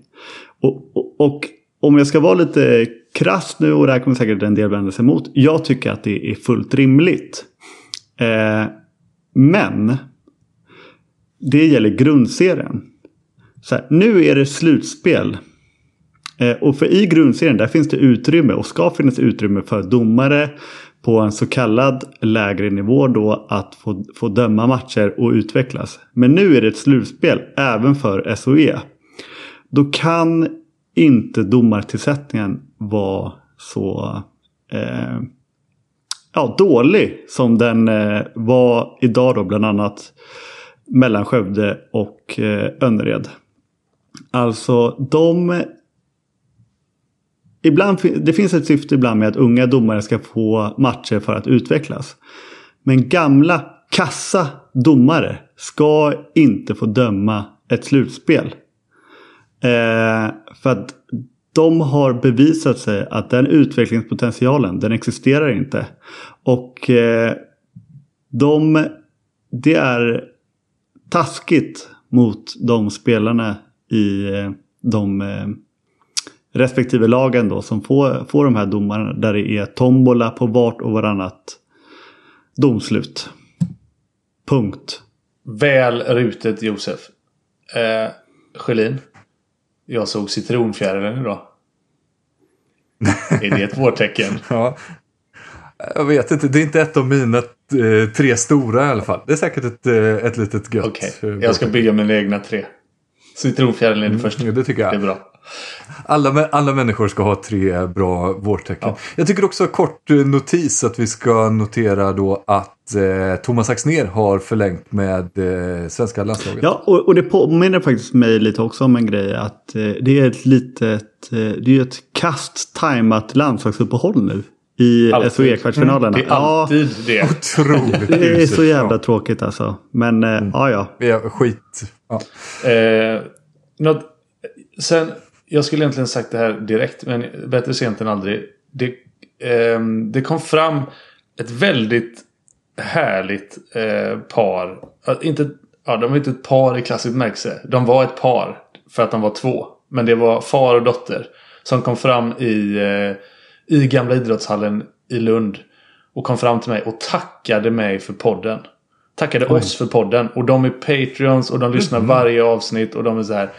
Och, och, och om jag ska vara lite krass nu och det här kommer säkert en del vända sig emot. Jag tycker att det är fullt rimligt. Eh, men det gäller grundserien. Så här, nu är det slutspel. Eh, och för i grundserien där finns det utrymme och ska finnas utrymme för domare på en så kallad lägre nivå då att få, få döma matcher och utvecklas. Men nu är det ett slutspel även för SOE. Då kan inte domartillsättningen vara så eh, ja, dålig som den eh, var idag då bland annat mellan Skövde och eh, Önnered. Alltså de Ibland, det finns ett syfte ibland med att unga domare ska få matcher för att utvecklas. Men gamla kassa domare ska inte få döma ett slutspel. Eh, för att de har bevisat sig att den utvecklingspotentialen, den existerar inte. Och eh, de, det är taskigt mot de spelarna i eh, de eh, respektive lagen då som får, får de här domarna där det är tombola på vart och varannat domslut. Punkt. Väl rutet Josef. Eh, Sjölin. Jag såg citronfjärilen idag. är det ett vårtecken? *laughs* Ja. Jag vet inte, det är inte ett av mina eh, tre stora i alla fall. Det är säkert ett, eh, ett litet gött. Okej, eh, jag ska bygga mina egna tre. Citronfjärilen är det första. Mm, det tycker jag. Det är bra. Alla, alla människor ska ha tre bra vårtecken. Ja. Jag tycker också kort eh, notis att vi ska notera då att eh, Thomas Axner har förlängt med eh, svenska landslaget. Ja, och, och det påminner faktiskt mig lite också om en grej att eh, det är ett litet, eh, det är ett kast tajmat landslagsuppehåll nu. I Alltid. SOE-kvartsfinalerna. Det är alltid det. Otroligt Ja, det är så jävla Ja. tråkigt alltså. Men eh, ja, ja. Ja, skit. Ja. Eh, något, sen, jag skulle egentligen sagt det här direkt, men bättre sent än aldrig. Det, ehm, det kom fram ett väldigt härligt eh, par. Ja, Inte, ja, de var inte ett par i klassisk bemärkelse. De var ett par för att de var två. Men det var far och dotter som kom fram i, eh, i gamla idrottshallen i Lund. Och kom fram till mig och tackade mig för podden. Tackade oss för podden. Och de är Patreons och de lyssnar varje avsnitt. Och de är så här.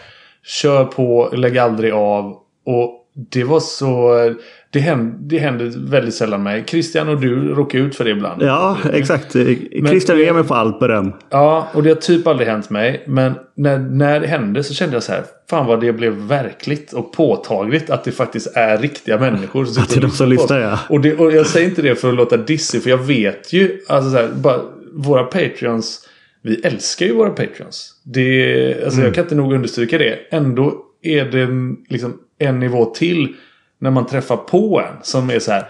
Kör på, lägg aldrig av. Och det var så... Det händer, det händer väldigt sällan mig. Christian och du råkar ut för det ibland. Ja, exakt. Christian det- Emil får allt beröm. Ja, och det har typ aldrig hänt mig. Men när, när det hände så kände jag så här. Fan vad det blev verkligt och påtagligt att det faktiskt är riktiga människor. Som Att det är de som på lyssnar, ja. Och, det, och jag säger inte det för att låta dissig. För jag vet ju. Alltså så här, bara, våra Patreons. Vi älskar ju våra Patreons. Det, alltså Jag kan inte nog understryka det. Ändå är det liksom, en nivå till. När man träffar på en som är så här.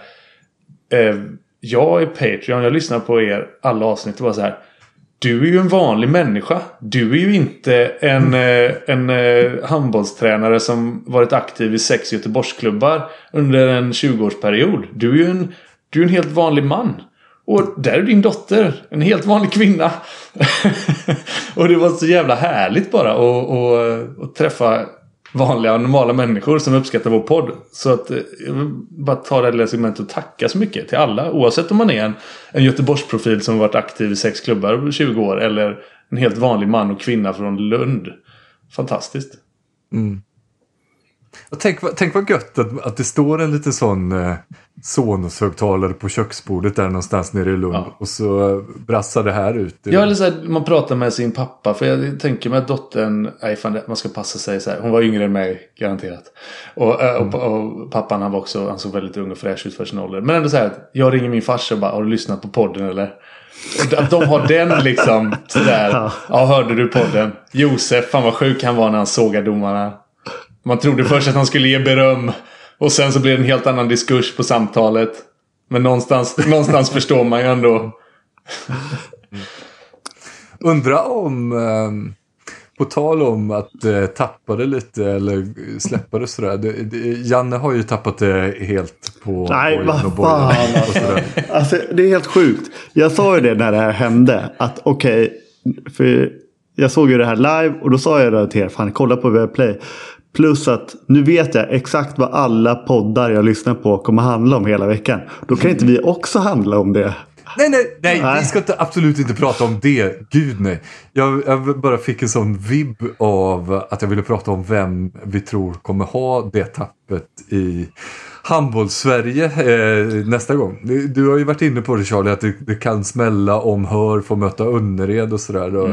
Eh, jag är Patreon, jag lyssnar på er alla avsnitt och bara så här. Du är ju en vanlig människa. Du är ju inte en, eh, en eh, handbollstränare som varit aktiv i sex Göteborgsklubbar under en 20-årsperiod. Du är ju en, du är en helt vanlig man. Och där är din dotter. En helt vanlig kvinna. *laughs* och det var så jävla härligt bara att, att träffa vanliga och normala människor som uppskattar vår podd. Så att eh, jag vill bara ta det här lilla segmentet och tacka så mycket till alla. Oavsett om man är en, en Göteborgsprofil som varit aktiv i sex klubbar i 20 år. Eller en helt vanlig man och kvinna från Lund. Fantastiskt. Mm. Och tänk, vad- tänk vad gött att, att det står en liten sån eh, Sonos-högtalare på köksbordet där någonstans nere i Lund. Ja. Och så eh, brassar det här ut. Ja, eller så här, man pratar med sin pappa. För jag tänker mig att dottern, nej fan, man ska passa sig så här. Hon var yngre än mig, garanterat. Och, äh, och, och pappan han var också, han såg väldigt ung och fräsch ut för sin ålder. Men ändå så här, jag ringer min farsa och bara, har du lyssnat på podden eller? Att de har den liksom sådär. *laughs* Ja. Ja, hörde du podden? Josef, fan vad sjuk han var när han sågade domarna. Man trodde först att han skulle ge beröm. Och sen så blev det en helt annan diskurs på samtalet. Men någonstans, *laughs* någonstans förstår man ju ändå. Undra om, eh, på tal om att eh, tappa det lite eller släppa det sådär. Det, det, Janne har ju tappat det helt på Nej, vad fan, sådär. Alltså, det är helt sjukt. Jag sa ju det när det här hände. Att okej, för jag såg ju det här live och då sa jag det till er. Fan, kolla på Viaplay. Plus att nu vet jag exakt vad alla poddar jag lyssnar på kommer handla om hela veckan. Då kan inte vi också handla om det. Nej, nej, nej, Nej. vi ska inte, absolut inte prata om det. Gud nej. Jag, jag bara fick en sån vibb av att jag ville prata om vem vi tror kommer ha det tappet i handbolls-Sverige eh, nästa gång. Du, har ju varit inne på det Charlie, att det, det kan smälla om Hör får möta Önnered och sådär. Och,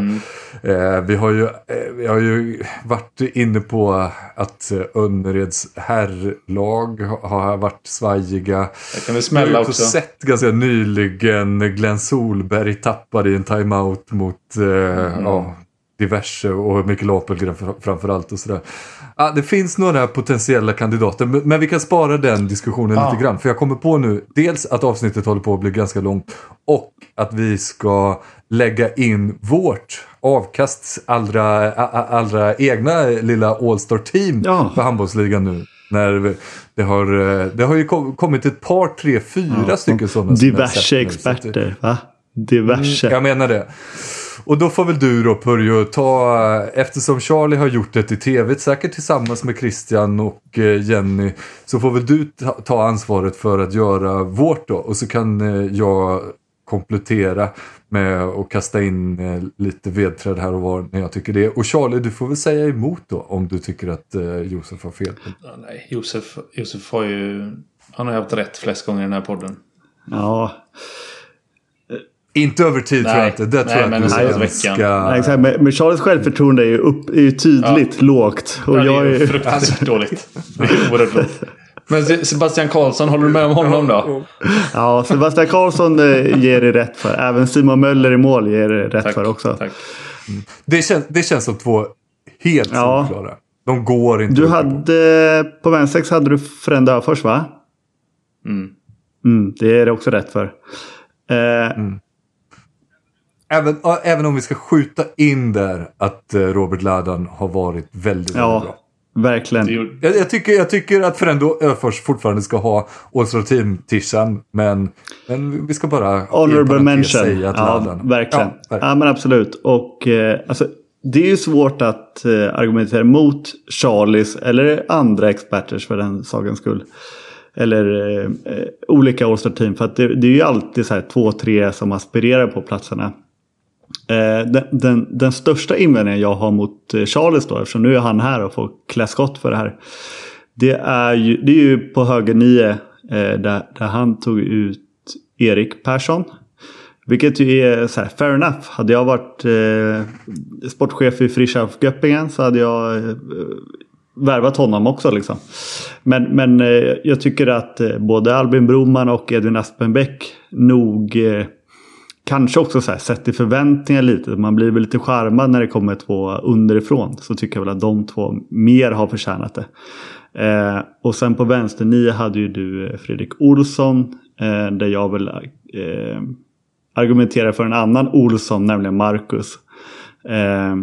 eh, vi, har ju, eh, vi har ju varit inne på att Önnereds herrlag har, varit svajiga. Det kan väl Jag smälla har också sett ganska nyligen Glenn Solberg tappade i en timeout mot eh, ja, diverse och Mikael Apelgren fr- framförallt och sådär. Ja, det finns några potentiella kandidater men, vi kan spara den diskussionen Ja. lite grann. För jag kommer på nu dels att avsnittet håller på att bli ganska långt och att vi ska lägga in vårt avkasts allra, allra egna lilla All-Star team Ja. för handbollsligan nu. När det, har, eh, det har ju kom- kommit ett par, tre, fyra stycken sådana. Diverse sett nu, så att experter. Va? Diverse. jag menar det. Och då får väl du då Purjo ta, eftersom Charlie har gjort det i tv, säkert tillsammans med Christian och eh, Jenny, så får väl du ta, ta ansvaret för att göra vårt då. Och så kan eh, jag komplettera med att kasta in eh, lite vedträd här och var när jag tycker det. Och Charlie, du får väl säga emot då om du tycker att Josef har fel. Ja, nej, Josef, Josef har ju... Han har ju haft rätt flest gånger i den här podden. Ja. Inte över tid tror jag Nej. inte. Det Nej, tror jag men att du en är gång i ganska... veckan. Nej, exakt. Men, men Charles självförtroende är ju, upp, är ju tydligt lågt. Och Ja, jag det är är ju fruktansvärt *laughs* dåligt. Det är oerhört lågt. Men Se- Sebastian Karlsson, håller du med om honom då? Ja, Sebastian Karlsson eh, ger det rätt för. Även Simon Möller i mål ger det rätt för också. Tack. Det, känns, det känns som två helt Ja. solklara. De går inte Du hade, på vänstersex hade du Frände Öfors va? Mm. Mm, det är det också rätt för. Eh, Även, ja, även om vi ska skjuta in där att eh, Robert Ladan har varit väldigt, väldigt bra. ja, verkligen. Jag, jag, tycker, jag tycker att Frendo Öfors fortfarande ska ha All-Star Team-tishan. Men, men vi ska bara Honorable mention. säga att Ja, Ladan... verkligen. Ja, Ja, verkligen. men absolut. Och eh, alltså, det är ju svårt att eh, argumentera mot Charlies eller andra experters för den sakens skull. Eller eh, olika All-Star team. För att det, det är ju alltid så här två, tre som aspirerar på platserna. Eh, den, den, den största invändningen jag har mot eh, Charles då, eftersom nu är han här och får klä skott för det här. Det är ju, det är ju på höger nio eh, där, där han tog ut Erik Persson. Vilket ju är så här, fair enough. Hade jag varit eh, sportchef i Frischhoff Göppingen så hade jag eh, värvat honom också. Liksom. Men, men eh, jag tycker att eh, både Albin Broman och Edvin Aspenbäck nog eh, kanske också så här, sett i förväntningar lite. Man blir väl lite charmad när det kommer två underifrån. Så tycker jag väl att de två mer har förtjänat det. Eh, och sen på vänster nio hade ju du eh, Fredrik Olsson. Eh, där jag väl eh, argumenterar för en annan Olsson, nämligen Marcus. Eh,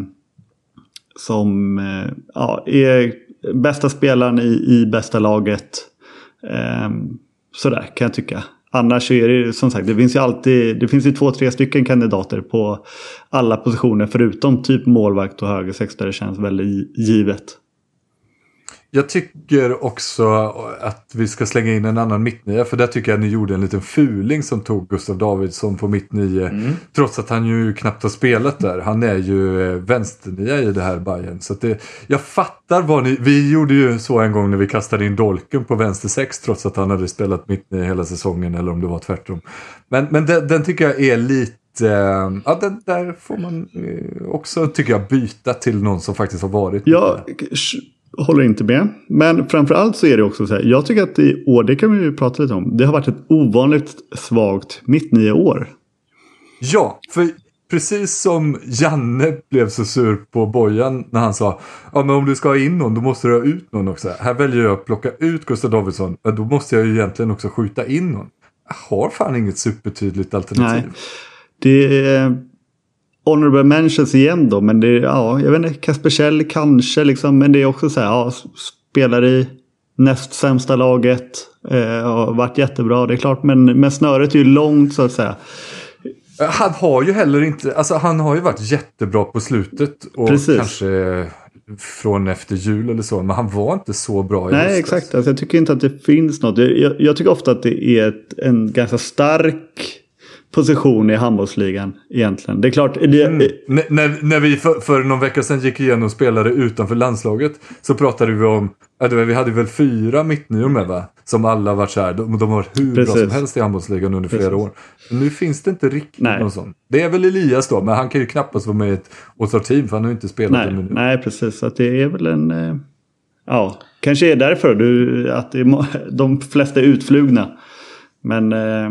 som eh, ja, är bästa spelaren i, i bästa laget. Eh, sådär kan jag tycka. Annars är det ju som sagt, det finns ju alltid, det finns ju två, tre stycken kandidater på alla positioner förutom typ målvakt och högersex där det känns väldigt givet. Jag tycker också att vi ska slänga in en annan mittnia. För där tycker jag att ni gjorde en liten fuling som tog Gustav Davidsson på mittnio. Mm. Trots att han ju knappt har spelat där. Han är ju eh, vänsternia i det här Bayern. Så det, jag fattar vad ni... Vi gjorde ju så en gång när vi kastade in Dolken på vänster sex. Trots att han hade spelat mittnia hela säsongen. Eller om det var tvärtom. Men, men den, den tycker jag är lite ja, den där får man eh, också, tycker jag, byta till någon som faktiskt har varit. Jag håller inte med. Men framförallt så är det också så här. Jag tycker att i år, det kan vi ju prata lite om. Det har varit ett ovanligt svagt mitt nio år. Ja, för precis som Janne blev så sur på Bojan när han sa ja men om du ska ha in någon då måste du ha ut någon också. Här väljer jag att plocka ut Gustav Davidsson. Men då måste jag ju egentligen också skjuta in någon. Jag har fan inget supertydligt alternativ. Nej. Det är honorable mentions igen då. Men det är, ja, jag vet inte, Kasper Kjell kanske liksom. Men det är också så här, ja, spelar i näst sämsta laget. Eh, har varit jättebra, det är klart. Men, men snöret är ju långt så att säga. Han har ju heller inte, alltså han har ju varit jättebra på slutet. Och Precis. kanske från efter jul eller så. Men han var inte så bra i Nej, höstas. exakt. Alltså, jag tycker inte att det finns något. Jag, jag tycker ofta att det är ett, en ganska stark position i handbollsligan egentligen. Det är klart. Mm. när, när vi för, för någon vecka sedan gick igenom spelare utanför landslaget så pratade vi om, vi hade väl fyra mittnior med va? Som alla varit så här, de, de har varit hur Precis. bra som helst i handbollsligan under Precis. flera år. Nu finns det inte riktigt Nej. någon sån. Det är väl Elias då, men han kan ju knappast vara med i ett All-Star-team för han har ju inte spelat Nej. en minut. Nej, precis. Så det är väl en... Eh, ja, kanske är därför du, att det är, *laughs* de flesta är utflugna. Men... Eh,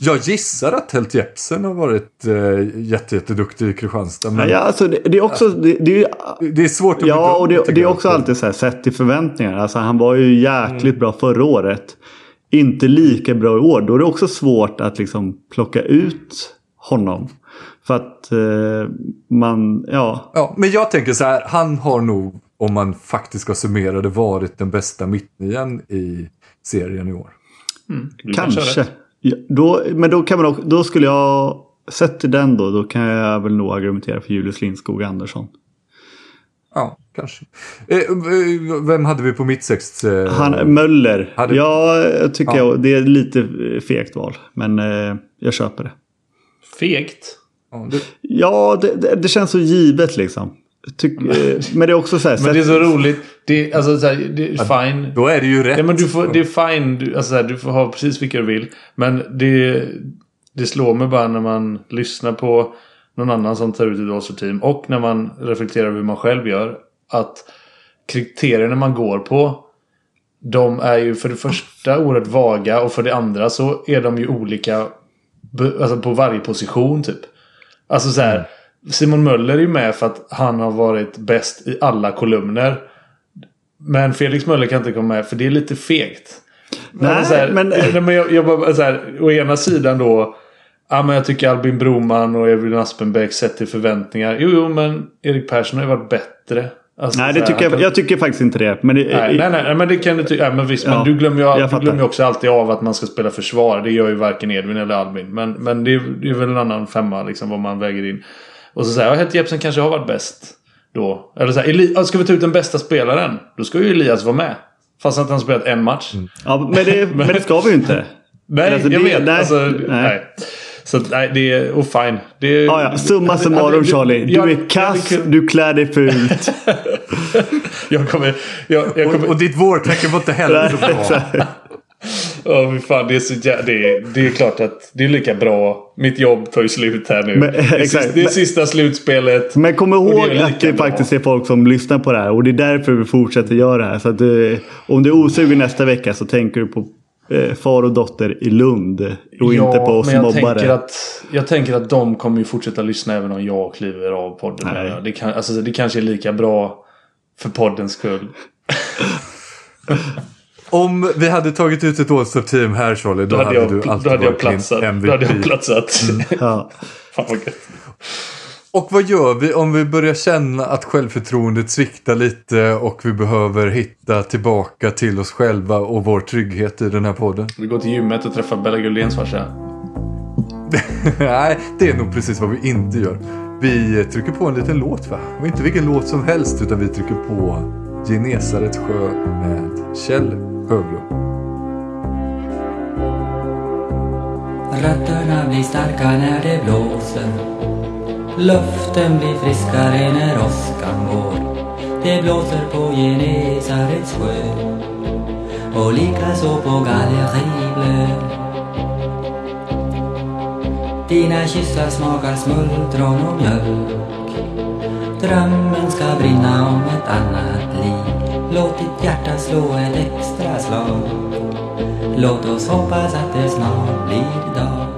jag gissar att Helt Jepsen har varit äh, jätteduktig i Kristianstad. Men... Ja, alltså det, det är också... Det, det, är, det är svårt att Ja, och det, det är också alltid så här sett till förväntningar. Alltså han var ju jäkligt mm. bra förra året. Inte lika bra i år. Då är det också svårt att liksom plocka ut honom. För att eh, man, ja. Ja, men jag tänker så här. Han har nog, om man faktiskt ska summera det, varit den bästa mittnian i serien i år. Mm. Kanske. Ja, då, men då, kan man också, då skulle jag, sett till den då, då kan jag väl nog argumentera för Julius Lindskog Andersson. Ja, kanske. Eh, eh vem hade vi på mittsex? Eh, Han, Möller. Hade... Ja, jag tycker ja. Jag, det är lite fegt val. Men eh, jag köper det. Fegt? Ja det, det, det, känns så givet liksom. Tyck, eh, men det är också så här. Men det är så roligt. Det, alltså, så här, det är fine. Då är det ju rätt. Ja, men du får, det är fine. Du, alltså, så här, du får ha precis vilka du vill. Men det, det slår mig bara när man lyssnar på någon annan som tar ut ett All-Team. Och när man reflekterar över hur man själv gör. Att kriterierna man går på. De är ju för det första oerhört vaga. Och för det andra så är de ju olika. Alltså på varje position typ. Alltså så här. Simon Möller är ju med för att han har varit bäst i alla kolumner. Men Felix Möller kan inte komma med för det är lite fegt. Nej, så här, men... *laughs* men jag, jag bara, så här, å ena sidan då. Ja, men jag tycker Albin Broman och Edvin Aspenbäck till förväntningar. Jo, jo, men Erik Persson har ju varit bättre. Alltså, nej, det tycker jag, kan... jag tycker faktiskt inte det. Men det, nej, nej, nej, men det kan du tycka. Men visst, ja, men du glömmer ju du glömmer också alltid av att man ska spela försvar. Det gör ju varken Edvin eller Albin. Men, men det, är, det är väl en annan femma liksom vad man väger in. Och så säger jag Helt Jepsen kanske har varit bäst. Då. Eller så här, Eli ska vi ta ut den bästa spelaren? Då ska ju Elias vara med. Fast att han spelat en match. Mm. Ja, men det, *laughs* men det ska vi ju inte. nej, alltså, jag det, vet. Nej, alltså, nej. nej. Så nej, det är... Och fine. Det är, ja, ja. Summa summarum Charlie. Du är kass, du klär dig fult. *laughs* jag kommer... Jag, jag kommer... Och, och ditt vårtecken var inte heller så bra. Oh, fan, det, är så det, är, det är klart att det är lika bra. Mitt jobb tar ju slut här nu. Men, *laughs* det, är exakt, det är sista slutspelet. Men kom ihåg det att det bra. faktiskt är folk som lyssnar på det här. Och det är därför vi fortsätter göra det här. Så du, eh, om du är osugen nästa vecka så tänker du på eh, far och dotter i Lund. Och ja, inte på oss men jag mobbare. Tänker att, jag tänker att de kommer ju fortsätta lyssna även om jag kliver av podden. Det, kan, alltså, det kanske är lika bra för poddens skull. *laughs* *laughs* Om vi hade tagit ut ett All-Star-team här Charlie, då, då hade, jag, du alltid då hade jag platsat. MVP. Då hade jag platsat. Mm. *laughs* ja. Fan vad gött. Och vad gör vi om vi börjar känna att självförtroendet sviktar lite och vi behöver hitta tillbaka till oss själva och vår trygghet i den här podden? Vi går till gymmet och träffar Bella Guldéns farsa. *laughs* Nej, det är nog precis vad vi inte gör. Vi trycker på en liten låt va? Och inte vilken låt som helst utan vi trycker på Genesarets sjö med Kjell Höglund. Rötterna blir starka när det blåser. Luften blir friskare när åskan går. Det blåser på Genesarets sjö. Och likaså på Gallerieblö Dina kyssar smakar smultron och mjölk. Drömmen ska brinna om ett annat liv. Låt ditt hjärta slå ett extra slag. Låt oss hoppas att det snart blir dag.